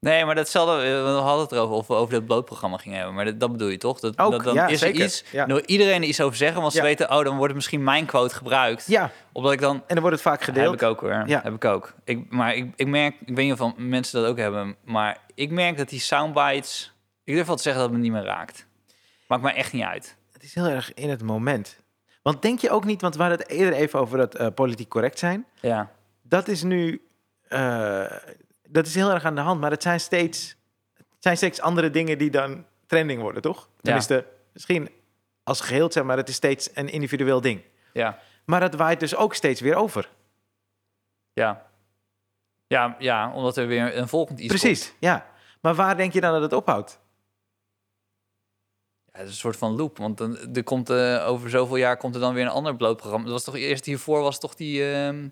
Nee, maar datzelfde, eh, we hadden het erover of we over dat blootprogramma gingen hebben. Maar dat, dat bedoel je toch? Dat,
Ook,
dat dan
ja,
is
zeker.
er iets,
Ja.
wil iedereen er iets over zeggen, want ze
Ja.
weten, oh, dan wordt misschien mijn quote gebruikt.
Ja,
Omdat ik dan,
en dan wordt het vaak
heb
gedeeld.
ik ook hoor,
Ja.
heb ik ook. Ik, maar ik, ik merk, ik weet niet of mensen dat ook hebben, maar ik merk dat die soundbites, ik durf wel te zeggen dat het me niet meer raakt. Maakt mij echt niet uit.
Het is heel erg in het moment. Want denk je ook niet, want we hadden het eerder even over dat eh, politiek correct zijn.
Ja,
Dat is nu, eh, dat is heel erg aan de hand. Maar het zijn steeds, het zijn steeds andere dingen die dan trending worden, toch? Tenminste, misschien als geheel, zeg maar, het is steeds een individueel ding.
ja,
Maar het waait dus ook steeds weer over.
ja. Ja, ja, omdat er weer een volgend iets
Precies, ja. Maar waar denk je dan dat het ophoudt?
Ja, het is een soort van loop. Want dan, er komt, eh, over zoveel jaar komt er dan weer een ander blootprogramma. Dat was toch eerst hiervoor was toch die, ehm,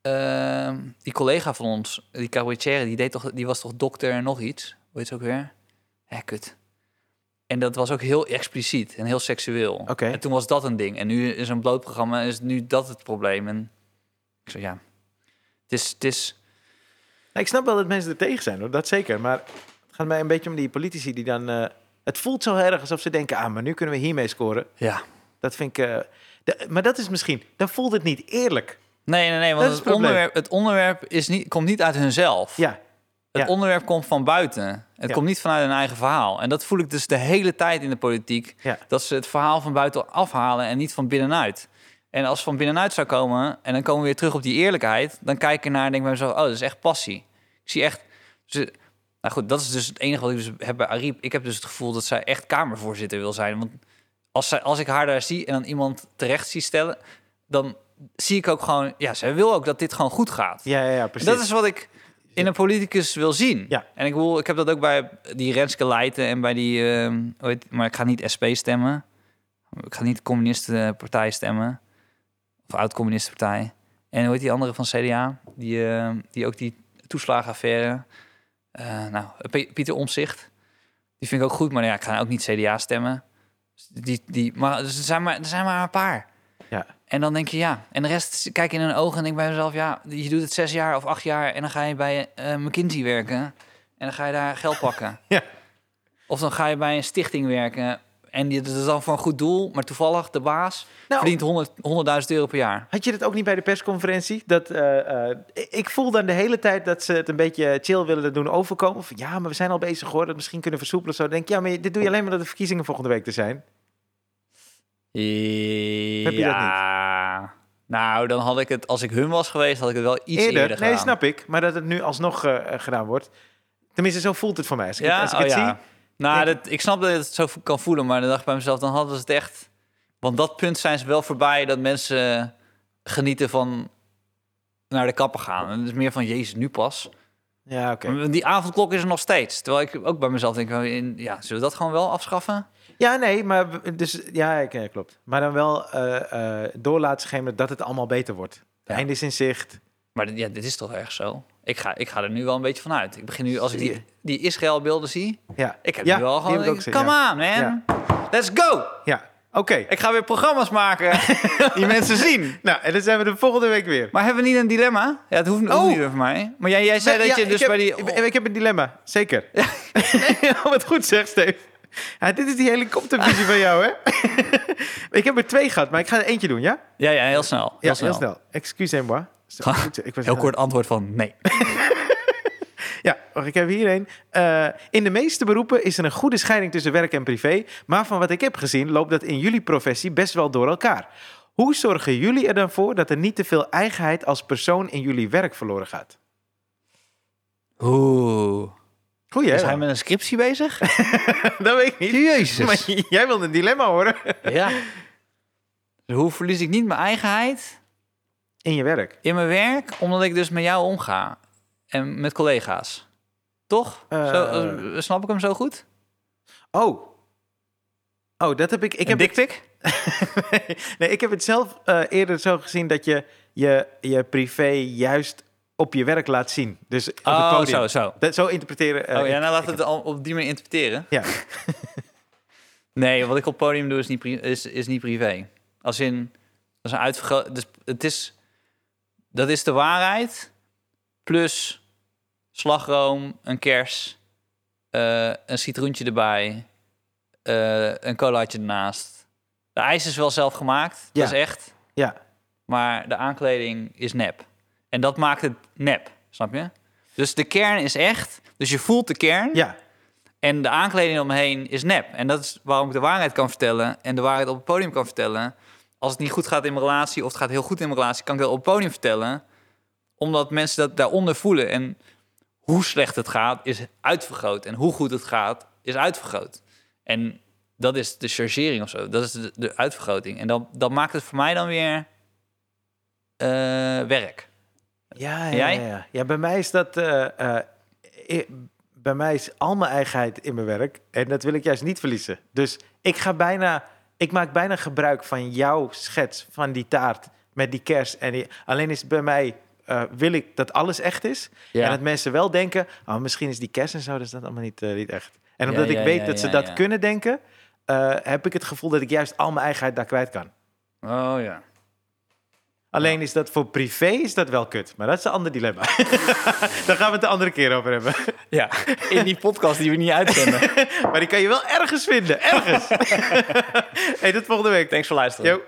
ehm, die collega van ons, die cabaretier, die, deed toch, die was toch dokter en nog iets. Hoe heet ze ook weer? Hé, kut. En dat was ook heel expliciet en heel seksueel.
Oké.
En toen was dat een ding. En nu is een blootprogramma, is nu dat het probleem. En ik zo, ja, het is, het is,
Nou, ik snap wel dat mensen er tegen zijn, hoor. dat zeker. Maar het gaat mij een beetje om die politici die dan... eh, het voelt zo erg alsof ze denken, ah, maar nu kunnen we hiermee scoren.
ja.
Dat vind ik... eh, de- maar dat is misschien... Dan voelt het niet eerlijk.
Nee, nee, nee, want het, onderwerp, het onderwerp is niet, komt niet uit hunzelf.
Ja,
Het
Ja.
onderwerp komt van buiten. Het
Ja.
komt niet vanuit hun eigen verhaal. En dat voel ik dus de hele tijd in de politiek.
Ja.
Dat ze het verhaal van buiten afhalen en niet van binnenuit. En als van binnenuit zou komen en dan komen we weer terug op die eerlijkheid, dan kijk ik ernaar en denk ik bij mezelf, oh, dat is echt passie. Ik zie echt. Ze, nou goed, dat is dus het enige wat ik dus heb bij Ariep. Ik heb dus het gevoel dat zij echt kamervoorzitter wil zijn. Want als, zij, als ik haar daar zie en dan iemand terecht zie stellen, dan zie ik ook gewoon, ja, zij wil ook dat dit gewoon goed gaat.
ja, ja, ja precies.
Dat is wat ik in een politicus wil zien.
Ja.
En ik, bedoel, ik heb dat ook bij die Renske Leijten en bij die... heet- maar ik ga niet SP stemmen. Ik ga niet de communistenpartij stemmen. Of oud-communistenpartij. En hoe heet die andere van CDA? Die, ehm, die ook die toeslagenaffaire... eh, nou, Pieter Omzicht. Die vind ik ook goed, maar ja, ik ga ook niet CDA stemmen. Dus Die, die, maar er zijn maar, er zijn maar een paar.
Ja.
En dan denk je, ja. En de rest kijk in hun ogen en denk bij mezelf, ja, je doet het zes jaar of acht jaar en dan ga je bij eh, McKinsey werken en dan ga je daar geld pakken.
Ja.
Of dan ga je bij een stichting werken en die- dat is dan voor een goed doel, maar toevallig de baas
Nou,
verdient 100 100.000 euro per jaar.
Had je dat ook niet bij de persconferentie? Dat, eh, eh, ik voel dan de hele tijd dat ze het een beetje chill willen doen overkomen. Van, ja, maar we zijn al bezig hoor, dat misschien kunnen versoepelen. Zo Dan denk ik, ja, maar dit doe je alleen maar dat de verkiezingen volgende week te zijn.
Heb
je dat
ja. Nou, dan had ik het, als ik hun was geweest, had ik het wel iets eerder,
Eerder, nee,
gedaan.
snap ik. Maar dat het nu alsnog eh, gedaan wordt. Tenminste, zo voelt het voor mij. Als ik,
Ja,
als ik
oh
het
ja.
zie,
Nou, dat, ik snap dat je het zo kan voelen, maar dan dacht ik bij mezelf, dan hadden ze het echt... Want dat punt zijn ze wel voorbij, dat mensen genieten van naar de kapper gaan. En het is meer van, jezus, nu pas.
ja, oké.
Die avondklok is er nog steeds. Terwijl ik ook bij mezelf denk, in- ja, zullen we dat gewoon wel afschaffen?
Ja, nee, maar dus, ja, klopt. Maar dan wel eh eh door laten schemeren dat het allemaal beter wordt. Het
Ja.
einde is in zicht.
Maar ja, dit is toch erg zo? Ik ga, ik ga er nu wel een beetje van uit. Ik begin nu, als ik die, die Israël-beelden zie...
Ja,
Ik heb
ja,
nu wel gewoon...
ik
Come on, man.
Ja.
Let's go!
Ja, oké.
Ik ga weer programma's maken die mensen zien.
Nou, en dan zijn we de volgende week weer.
Maar hebben we niet een dilemma? Ja, het hoeft, hoeft
Oh.
niet voor mij. Maar jij, jij zei dat je dus
heb-
bij die...
Ik, ik heb een dilemma, zeker. Ja. Wat goed zeg, Steve. Ja, dit is die helikoptervisie van jou, hè? ik heb er twee gehad, maar ik ga er eentje doen, ja?
Ja, ja, heel snel. Heel
Ja,
snel.
heel snel. Excusez-moi. Goed, Ik was
Heel kort antwoord van nee.
Ja, wacht, ik heb hier een. Eh, in de meeste beroepen is er een goede scheiding tussen werk en privé. Maar van wat ik heb gezien loopt dat in jullie professie best wel door elkaar. Hoe zorgen jullie er dan voor dat er niet te veel eigenheid als persoon in jullie werk verloren gaat?
Oeh.
Goeie, hè?
Is hij met een scriptie bezig?
Dat weet ik niet.
Jezus.
Maar jij wilde een dilemma horen.
Ja. Dus hoe verlies ik niet mijn eigenheid
In je werk.
in mijn werk, omdat ik dus met jou omga en met collega's? Toch?
Eh.
Zo, eh, snap ik hem zo goed?
Oh. Oh, dat heb ik. Ik heb
dikpik?
nee, ik heb het zelf eh, eerder zo gezien dat je, je je privé juist op je werk laat zien. Dus op het
Oh,
podium.
zo, zo.
Dat, zo interpreteren.
oh ja, nou we het al op die manier interpreteren.
Ja.
nee, wat ik op het podium doe is niet, is, is niet privé. Als in, dat is een uitvergroot... Dus het is, dat is de waarheid plus slagroom, een kers, eh, een citroentje erbij, eh, een colaatje ernaast. De ijs is wel zelf gemaakt,
Ja.
dat is echt.
Ja.
Maar de aankleding is nep. En dat maakt het nep, snap je? Dus de kern is echt. Dus je voelt de kern.
Ja.
En de aankleding omheen is nep. En dat is waarom ik de waarheid kan vertellen en de waarheid op het podium kan vertellen. Als het niet goed gaat in mijn relatie of het gaat heel goed in mijn relatie, kan ik dat op het podium vertellen. Omdat mensen dat daaronder voelen. En hoe slecht het gaat is uitvergroot. En hoe goed het gaat is uitvergroot. En dat is de chargering of zo. Dat is de, de uitvergroting. En dan, dat maakt het voor mij dan weer eh, werk.
Ja, ja,
Jij?
ja, ja. Ja, bij mij is dat. eh, eh, bij mij is al mijn eigenheid in mijn werk. En dat wil ik juist niet verliezen. Dus ik ga bijna. Ik maak bijna gebruik van jouw schets van die taart met die kers. En die, alleen is bij mij. eh, wil ik dat alles echt is. En dat mensen wel denken. Oh, misschien is die kers en zo. Dus dat allemaal niet, eh, niet echt. En
Ja,
omdat ik weet dat ze dat kunnen denken. eh, heb ik het gevoel dat ik juist al mijn eigenheid daar kwijt kan.
Oh ja.
Alleen is dat voor privé is dat wel kut. Maar dat is een ander dilemma. Daar gaan we het de andere keer over hebben.
Ja, in die podcast die we niet uitzenden.
Maar die kan je wel ergens vinden. Ergens. hey, tot volgende week.
Thanks voor luisteren.
Yo.